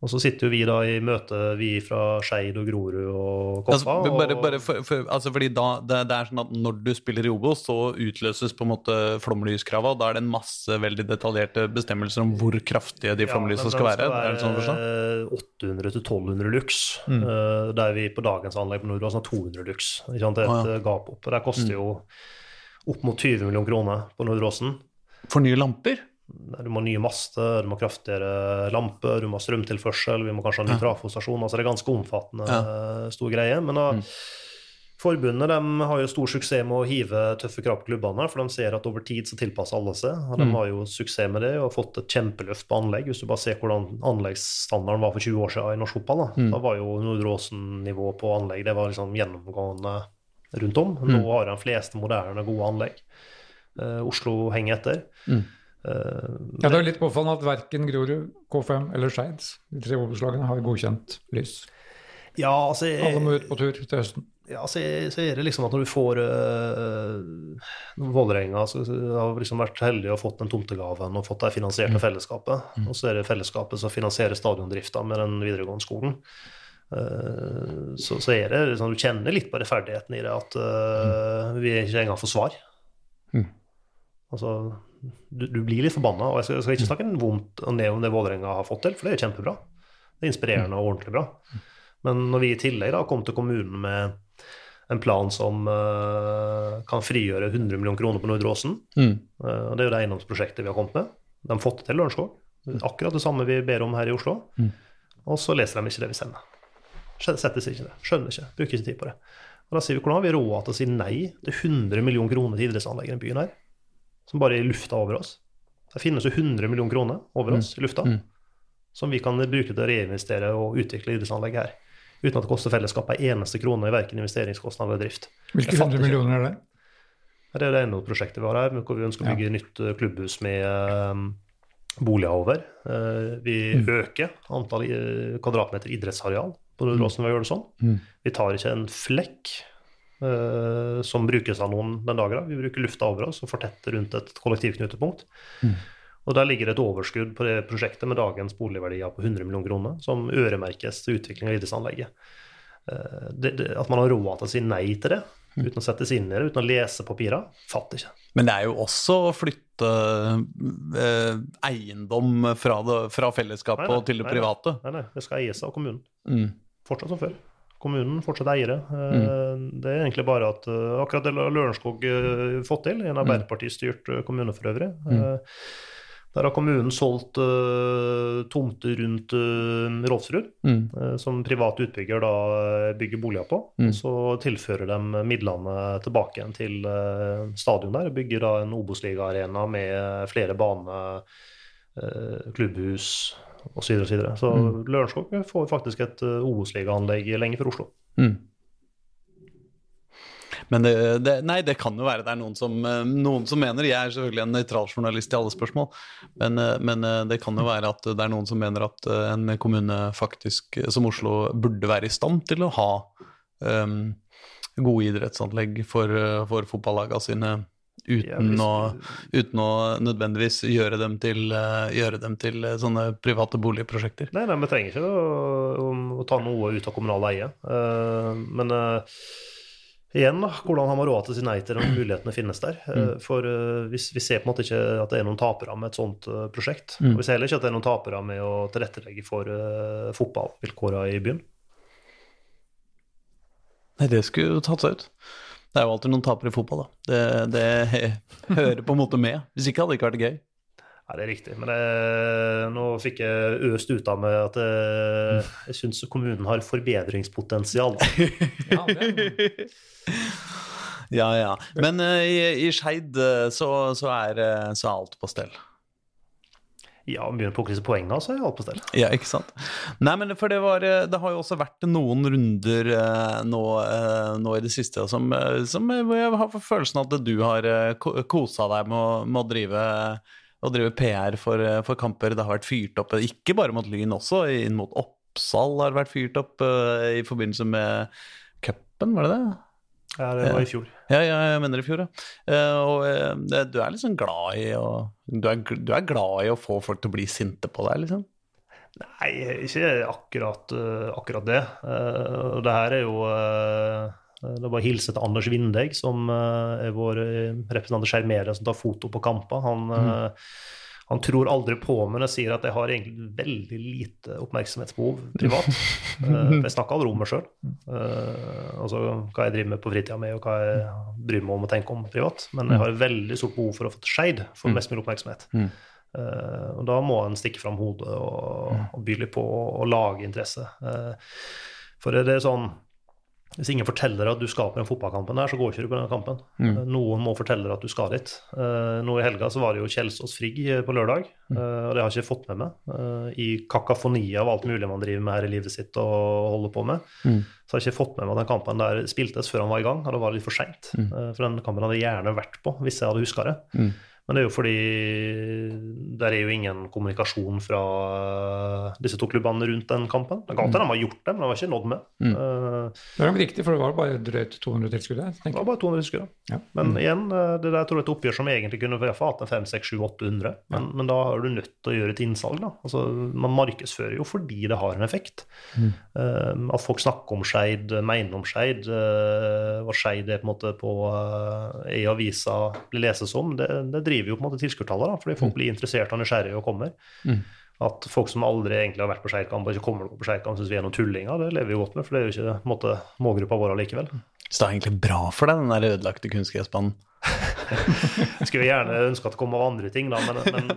Og så sitter jo vi da i møte, vi fra Skeid og Grorud og Koffa. Altså, bare, bare for, for, altså fordi da, det, det er sånn at Når du spiller i Obos, så utløses på en måte flomlyskrava. Da er det en masse veldig detaljerte bestemmelser om hvor kraftige de flomlysene men skal være. være. det sånn være 800-1200 lux, Mm. eh, der vi på dagens anlegg på Nordås har 200 lux. Det er et et ja. eh, gap opp. og Det koster jo opp mot 20 millioner kroner på Nordåsen. For nye lamper? Du må ha nye master, du må ha kraftigere lamper, du må ha strømtilførsel, vi må kanskje ha ny Ja. trafostasjon. altså Det er ganske omfattende, ja. stor greie. Men da, Mm. forbundet de har jo stor suksess med å hive tøffe krav på klubbene, for de ser at over tid så tilpasser alle seg. og De Mm. har jo suksess med det og fått et kjempeløft på anlegg. Hvis du bare ser hvordan anleggsstandarden var for 20 år siden i norsk fotball, da, Mm. da var jo Nordre Åsen-nivå på anlegg det var liksom gjennomgående rundt om. Mm. Nå har de fleste moderne, gode anlegg. Uh, Oslo henger etter. Mm. Eh, Ja, Det er litt påfallende at verken Grorud, K5 eller Skeid, de tre Obos-lagene, har godkjent lys. Ja, altså jeg, Alle må ut på tur til høsten. ja, så er, så er det liksom at når du får uh, Vålerenga har liksom vært heldig og fått den tomtegaven og fått det finansiert av fellesskapet. Mm. Og så er det fellesskapet som finansierer stadiondrifta med den videregående skolen. Uh, så, så er det liksom, Du kjenner litt på rettferdigheten i det, at uh, vi ikke engang får svar. Mm. Altså, du, du, blir litt forbanna. Og jeg skal, jeg skal ikke snakke vondt ned om det Vålerenga har fått til, for det er kjempebra. Det er inspirerende og ordentlig bra. Men når vi i tillegg da kom til kommunen med en plan som uh, kan frigjøre 100 millioner kroner på Nordre Åsen. Mm. Uh, Det er jo det eiendomsprosjektet vi har kommet med. De har fått det til Lørenskog. Akkurat det samme vi ber om her i Oslo. Mm. Og så leser de ikke det vi sender. Setter seg ikke det. Skjønner ikke. Bruker ikke tid på det. Og da sier vi hvordan har vi råd til å si nei til 100 millioner kroner til idrettsanlegg i byen her? Som bare er i lufta over oss. Det finnes jo 100 millioner kroner over oss i lufta. Mm. Som vi kan bruke til å reinvestere og utvikle idrettsanlegg her uten at det koster fellesskapet en eneste krone i verken investeringskostnad eller drift. Hvilke hundre millioner er det? Det er det ene prosjektet vi har her, hvor vi ønsker å bygge ja. nytt klubbhus med um, boliger over. Uh, vi mm. øker antall kvadratmeter idrettsareal på Nordåsen ved å det sånn. Mm. Vi tar ikke en flekk uh, som brukes av noen den dagen. Vi bruker lufta over oss og fortetter rundt et kollektivknutepunkt. Mm. Og Der ligger det et overskudd på det prosjektet med dagens boligverdier på 100 millioner kroner, som øremerkes til utvikling av idrettsanlegget. Det, det, at man har råd til å si nei til det, uten å sette seg inn i det, uten å lese papirene, fatter ikke. Men det er jo også å flytte eh, eiendom fra, det, fra fellesskapet nei, nei, og til det private. Nei, nei, det skal eies av kommunen. Mm. Fortsatt som før. Kommunen fortsatt eiere. Mm. Det er egentlig bare at akkurat det har Lørenskog fått til, en Arbeiderpartistyrt kommune for øvrig. Mm. Der har kommunen solgt uh, tomter rundt uh, Rolfsrud, mm. uh, som privat utbygger da bygger boliger på. Mm. Så tilfører de midlene tilbake igjen til uh, stadion der. Bygger da en Obos-ligaarena med flere baner, klubbhus osv. Så, videre, og så, videre. så mm. Lørenskog får faktisk et Obos-ligaanlegg lenge før Oslo. Mm. Men det, det, nei, det kan jo være det er noen som, noen som mener Jeg er selvfølgelig en nøytral journalist i alle spørsmål, men, men, det kan jo være at det er noen som mener at en kommune faktisk, som Oslo, burde være i stand til å ha um, gode idrettsanlegg for, for fotballagene sine. Uten, ja, å, uten, å, nødvendigvis gjøre dem, til, gjøre dem til sånne private boligprosjekter. Nei, nei vi trenger ikke å, å, ta noe ut av kommunal eie. Uh, men uh, Igjen, da, hvordan har man råd til å si nei til om mulighetene finnes der? Mm. For uh, vi, vi, ser på en måte ikke at det er noen tapere med et sånt prosjekt. Mm. Og vi ser heller ikke at det er noen tapere med å tilrettelegge for uh, fotballvilkårene i byen. Nei, det skulle jo tatt seg ut. Det er jo alltid noen tapere i fotball, da. Det, det hører på en måte med. Hvis ikke hadde det ikke vært gøy. Ja, det er riktig. Men jeg, nå fikk jeg øst ut av meg at jeg, jeg syns kommunen har forbedringspotensial. ja, ja, ja. Men uh, i, i Skeid så, så, er, så er alt på stell. Ja, begynner å plukke disse poengene, så er alt på stell. Ja, ikke sant. Nei, men for det var Det har jo også vært noen runder uh, nå, uh, nå, i det siste som, som jeg har følelsen at du har kosa deg med å, med å drive å drive PR for, eh, for, kamper. Det har vært fyrt opp, ikke bare mot Lyn også, inn mot Oppsal har vært fyrt opp uh, i forbindelse med cupen, var det det? Ja, det var i fjor. Ja, ja jeg mener i fjor, ja. Uh, og uh, du er liksom glad i å du er, du er, glad i å få folk til å bli sinte på deg, liksom? Nei, ikke akkurat, akkurat det. det her er jo det er bare å hilse til Anders Vindegg, som eh, er vår eh, representant i Skjermeria, som tar foto på kamper. Han, mm. Eh, han, tror aldri på meg når jeg sier at jeg har egentlig veldig lite oppmerksomhetsbehov privat. jeg snakker aldri om meg sjøl. Altså hva jeg driver med på fritida mi, og hva jeg bryr meg om å tenke om privat. Men jeg har veldig stort behov for å få til Skeid for mm. mest mulig oppmerksomhet. Uh, og da må en stikke fram hodet og, og by litt på og, og lage interesse. for det er sånn hvis ingen forteller at du skal på den fotballkampen der, så går ikke du på den kampen. Mm. Noen må fortelle deg at du skal dit. Uh, nå i helga så var det jo Kjelsås Frigg eh, på lørdag, uh, og det har jeg ikke fått med meg. I kakafoni av alt mulig man driver med her i livet sitt og holder på med, mm. så har jeg ikke fått med meg at den kampen der spiltes før han var i gang, og det var litt for seint. Mm. for den kampen hadde jeg gjerne vært på hvis jeg hadde huska det. Mm. Men det er jo fordi der er jo ingen kommunikasjon fra eh, disse to klubbene rundt den kampen. Det kan hende de har gjort det, men de har ikke nådd med. Mm. Eh, Det er nok riktig, for det var bare drøyt 200 tilskuere. Det var bare 200 tilskuere. Ja. Men Mm. igjen, eh, det der tror jeg er et oppgjør som egentlig kunne hatt en 5 6 7 800 men, men da er du nødt til å gjøre et innsalg. da. Altså, Man markedsfører jo fordi det har en effekt. Mm. Eh, at folk snakker om Skeid, mener om Skeid, uh, hva Skeid er på en måte på uh, i avisa blir leses om, det, det driver jo på en måte tilskuertallet, fordi folk blir interessert og nysgjerrige og kommer. Mm. At folk som aldri egentlig har vært på Skeidkamp, bare ikke kommer på Skeidkamp, syns vi er noen tullinger, det lever vi godt med, for det er jo ikke måte, målgruppa vår allikevel. Så det er egentlig bra for deg, den der ødelagte kunstgressbanen. Jeg skulle gjerne ønske at det kom av andre ting, da, men, men,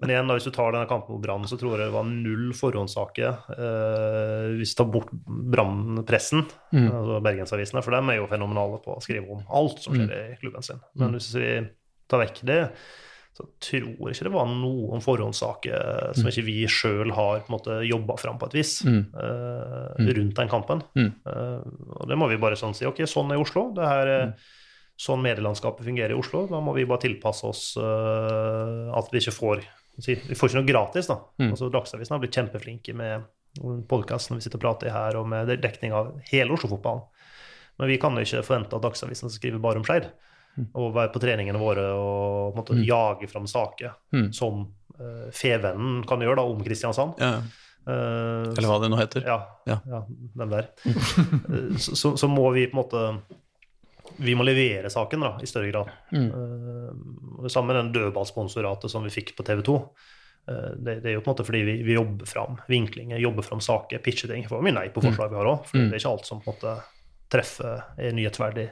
men igjen, da, hvis du tar denne kampen mot Brann, så tror jeg det var null forhåndssaker. Eh, hvis du tar bort Brann-pressen, Mm. altså Bergensavisene, for dem er jo fenomenale på å skrive om alt som skjer i klubben sin. Men hvis vi tar vekk det, så tror jeg ikke det var noen forhåndssaker som ikke vi sjøl har jobba fram på et vis Mm. uh, rundt den kampen. Mm. Uh, og det må vi bare sånn si. Ok, sånn er Oslo. Det her mm. sånn medielandskapet fungerer i Oslo. Da må vi bare tilpasse oss uh, at vi ikke får si, Vi får ikke noe gratis, da. Mm. Altså, Dagsavisen har blitt kjempeflinke med podkasten vi sitter og prater i her, og med dekning av hele Oslo-fotballen. Men vi kan jo ikke forvente at Dagsavisen skal skrive bare om Skeid. Og være på treningene våre og måte, Mm. jage fram saker Mm. som uh, Fevennen kan gjøre da, om Kristiansand. Ja. Uh, Eller hva det nå heter. ja, Ja. ja. den der. Eh, så, så, så må vi på en måte Vi må levere saken da, i større grad. Mm. Uh, sammen med den dødballsponsoratet som vi fikk på TV 2. Eh, det, det er jo på en måte fordi vi, vi jobber fram vinklinger, jobber fram saker, pitcher ting. For mye nei på forslag vi har òg, for Mm. det er ikke alt som på en måte treffer, er nyhetsverdig.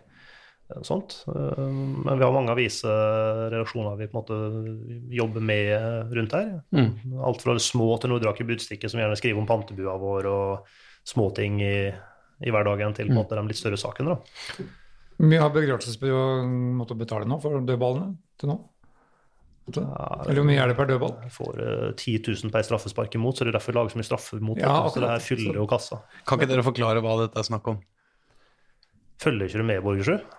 Sånt. Eh, Men vi har mange aviseredaksjoner vi på en måte jobber med rundt her. Mm. Alt fra det små til Nordraker Budstikke, som gjerne skriver om pantebua vår og småting i, i hverdagen, til på en måte de litt større sakene. Hvor mye har begravelsesbyrå måttet betale nå for dødballene til nå? Eller hvor mye er det per dødball? Jeg får uh, 10 000 per straffespark imot, så det er derfor vi lager så mye straffer mot. Ja, så det her fyller jo kassa. Kan ikke dere forklare hva dette er snakk om? Følger ikke du med, Borgersrud?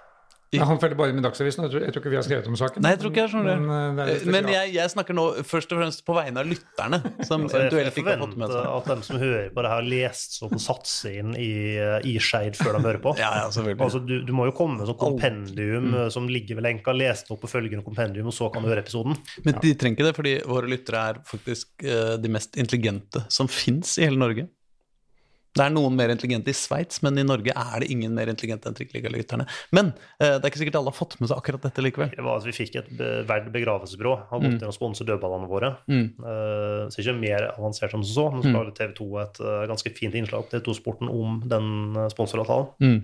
Ja, han følger bare med Dagsavisen. Jeg tror, jeg tror ikke vi har skrevet om saken. Nei, jeg tror ikke jeg skjønner det. Men, eh, det er Men jeg, jeg snakker nå først og fremst på vegne av lytterne, som jeg, jeg eventuelt ikke har fått med seg at de som hører på det har lest og satt seg inn i, i Skeid før de hører på. Ja, ja, selvfølgelig. Altså, du, du må jo komme med sånn kompendium mm. som ligger ved lenka, lest opp på følgende kompendium, og så kan du høre episoden. Men de trenger ikke det, fordi våre lyttere er faktisk eh, de mest intelligente som fins i hele Norge. Det er noen mer intelligente i Sveits, men i Norge er det ingen mer intelligente enn trikkeligalytterne. Men eh, det er ikke sikkert alle har fått med seg akkurat dette likevel. Det var at Vi fikk et be- verd begravelsesbyrå. Har gått inn og sponset dødballene våre. Mm. Eh, så ikke mer avansert som så, Nå skal lagde TV 2 et eh, ganske fint innslag TV 2-sporten om den uh, sponsoravtalen. Mm.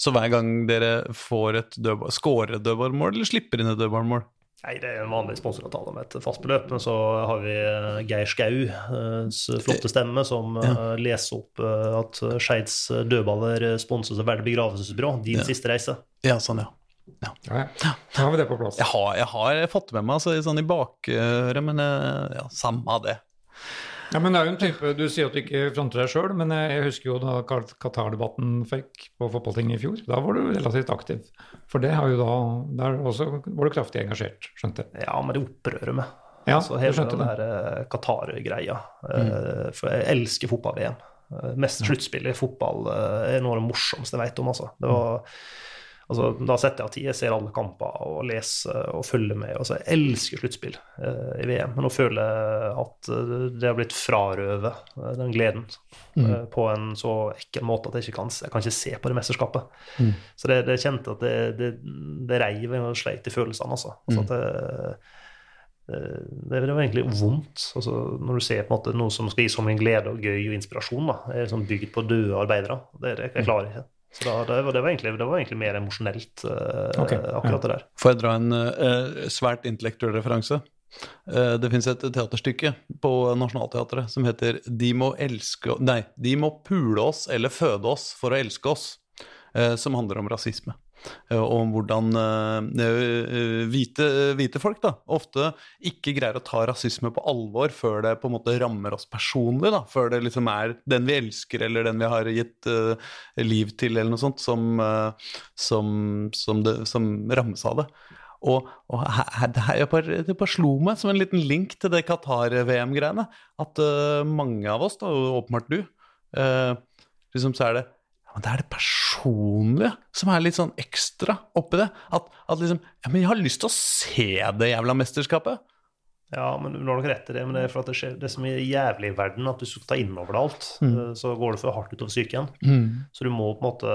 Så hver gang dere får et dødball, scorer et dødballmål, eller slipper inn et dødballmål Nei, det er en vanlig sponsoravtale med et fast beløp. Men så har vi eh, Geir Skaus flotte stemme som ja. leser opp eh, at Skeids dødballer eh, sponses av Verd begravelsesbyrå. Din Ja. siste reise. Ja, sånn, ja. Ja, ja. Da har vi det på plass. Jeg har, jeg har fått med meg altså, sånn i bakøret, men eh, ja, samme av det. Ja, men det er jo en type, Du sier at du ikke fronter deg sjøl, men jeg, husker jo da Qatar-debatten fikk på fotballtinget i fjor. Da var du relativt aktiv. For det har jo da Der også var du kraftig engasjert, skjønte jeg. Ja, men det opprører meg. Ja, altså, hele skjønte den der eh, Qatar-greia. Mm. For jeg elsker fotball-VM. Eh, Mest sluttspill i fotball eh, er noe av det morsomste jeg vet om. Altså. Det var, altså, da setter jeg av tid. Jeg ser alle kamper og leser og følger med. Altså, jeg elsker sluttspill eh, i VM, men nå føler jeg at eh, det har blitt frarøvet eh, den gleden eh, på en så ekkel måte at jeg ikke kan, jeg kan ikke se på det mesterskapet. Så det, det kjente at det, det, det reiv og sleit i følelsene, altså. altså at det, det, det var egentlig vondt. Altså, når du ser på en måte noe som skal gi så mye glede og gøy og inspirasjon, da, er liksom bygd på døde arbeidere. Det, det jeg klarer ikke. Så da, det, var, det, var egentlig, det var egentlig mer emosjonelt, uh, okay, akkurat det der. Får jeg dra en uh, svært intellektuell referanse? Uh, det fins et teaterstykke på Nationaltheatret som heter 'De må elske Nei, de må pule oss eller føde oss for å elske oss', eh, som handler om rasisme. Eh, om hvordan eh, eh, hvite, hvite folk da, ofte ikke greier å ta rasisme på alvor før det på en måte rammer oss personlig. da, Før det liksom er den vi elsker eller den vi har gitt uh, liv til, eller noe sånt, som, uh, som, som, det, som rammes av det. Og, og her, det, bare, det bare slo meg som en liten link til det Qatar-VM-greiene. At uh, mange av oss, da, åpenbart du, liksom så er det men det er det personlige som er litt sånn ekstra oppi det. At, at liksom Ja, men jeg har lyst til å se det jævla mesterskapet. Ja, men du har nok rett i det. Men det er for at det skjer det som er jævlig i verden, at du skal ta inn over det alt. Mm. Så går det for hardt utover psyken. Mm. Så du må på en måte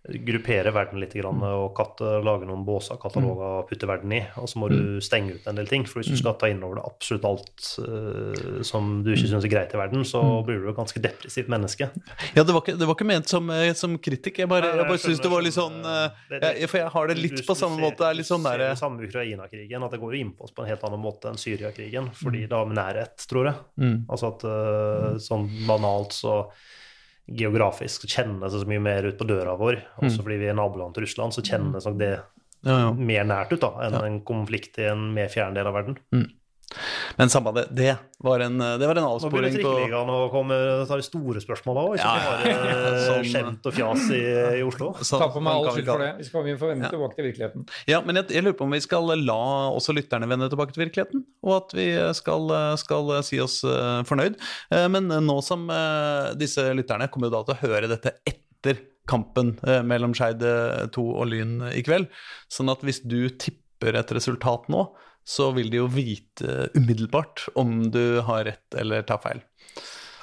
gruppere verden litt og katte, lage noen båser, kataloger å putte verden i. Og så må du mm. stenge ut en del ting. For hvis du mm. skal ta inn over det absolutt alt uh, som du ikke syns er greit i verden, så mm. blir du et ganske depressivt menneske. Ja, det var ikke, det var ikke ment som, eh, som, kritikk. Jeg bare, jeg bare syns det var litt sånn uh, jeg, For jeg har det litt på samme måte. Det er litt sånn der, det samme Ukraina-krigen, at det går inn på oss på en helt annen måte enn Syria-krigen. Fordi det har med nærhet, tror jeg. Mm. Altså at uh, sånn banalt så geografisk kjennes så mye mer ut på døra vår. Også mm. fordi vi er naboland til Russland, så kjennes nok det ja, ja. mer nært ut da, enn ja. en konflikt i en mer fjern del av verden. Mm. Men samme det, det var en, det var en avsporing på Nå begynner trikkeligaen å komme ta de store spørsmåla òg, ikke ja, bare sånn, skjemt og fjas i, i Oslo. Så, Ta på meg all skyld for det. Vi skal vende ja. tilbake til virkeligheten. Ja, men jeg, jeg, lurer på om vi skal la også lytterne vende tilbake til virkeligheten, og at vi skal, skal si oss fornøyd. Men nå som disse lytterne kommer jo da til å høre dette etter kampen mellom Skeid 2 og Lyn i kveld, sånn at hvis du tipper et resultat nå så vil de jo vite umiddelbart om du har rett eller tar feil.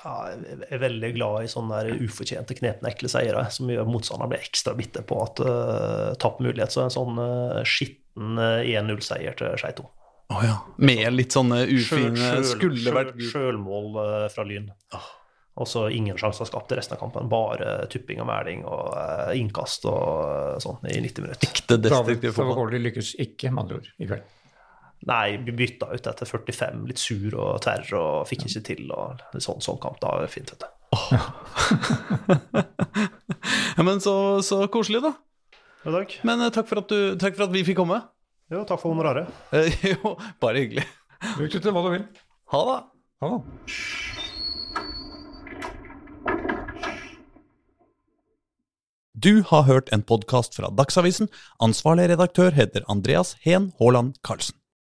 Ja, jeg er veldig glad i sånne ufortjente knepne, ekle seire som gjør motstanderen blir ekstra bitter på at uh, tapt mulighet. Så en sånn uh, skitten uh, 1-0-seier til Skei 2. Oh, ja. Med litt sånne ufine Skulle vært Sjølmål uh, fra Lyn. Oh. Og så ingen sjanser skapt i resten av kampen. Bare tupping og mæling og innkast og sånn i 90 minutter. Ekte destruktiv fotball. David lykkes ikke, med andre ord, i kveld. Nei, vi bytta ut etter 45, litt sur og tverr og fikk ikke til. og Sånn, sånn kamp, da er det fint, vet du. Oh. ja, men så, så, koselig, da. Ja, takk. Men uh, takk, for at du, takk, for at vi fikk komme. Jo, takk for honoraret. Uh, jo, bare hyggelig. Bruk det til hva du vil. Ha det. Ha det. Du har hørt en podkast fra Dagsavisen. Ansvarlig redaktør heter Andreas Heen Haaland Karlsen.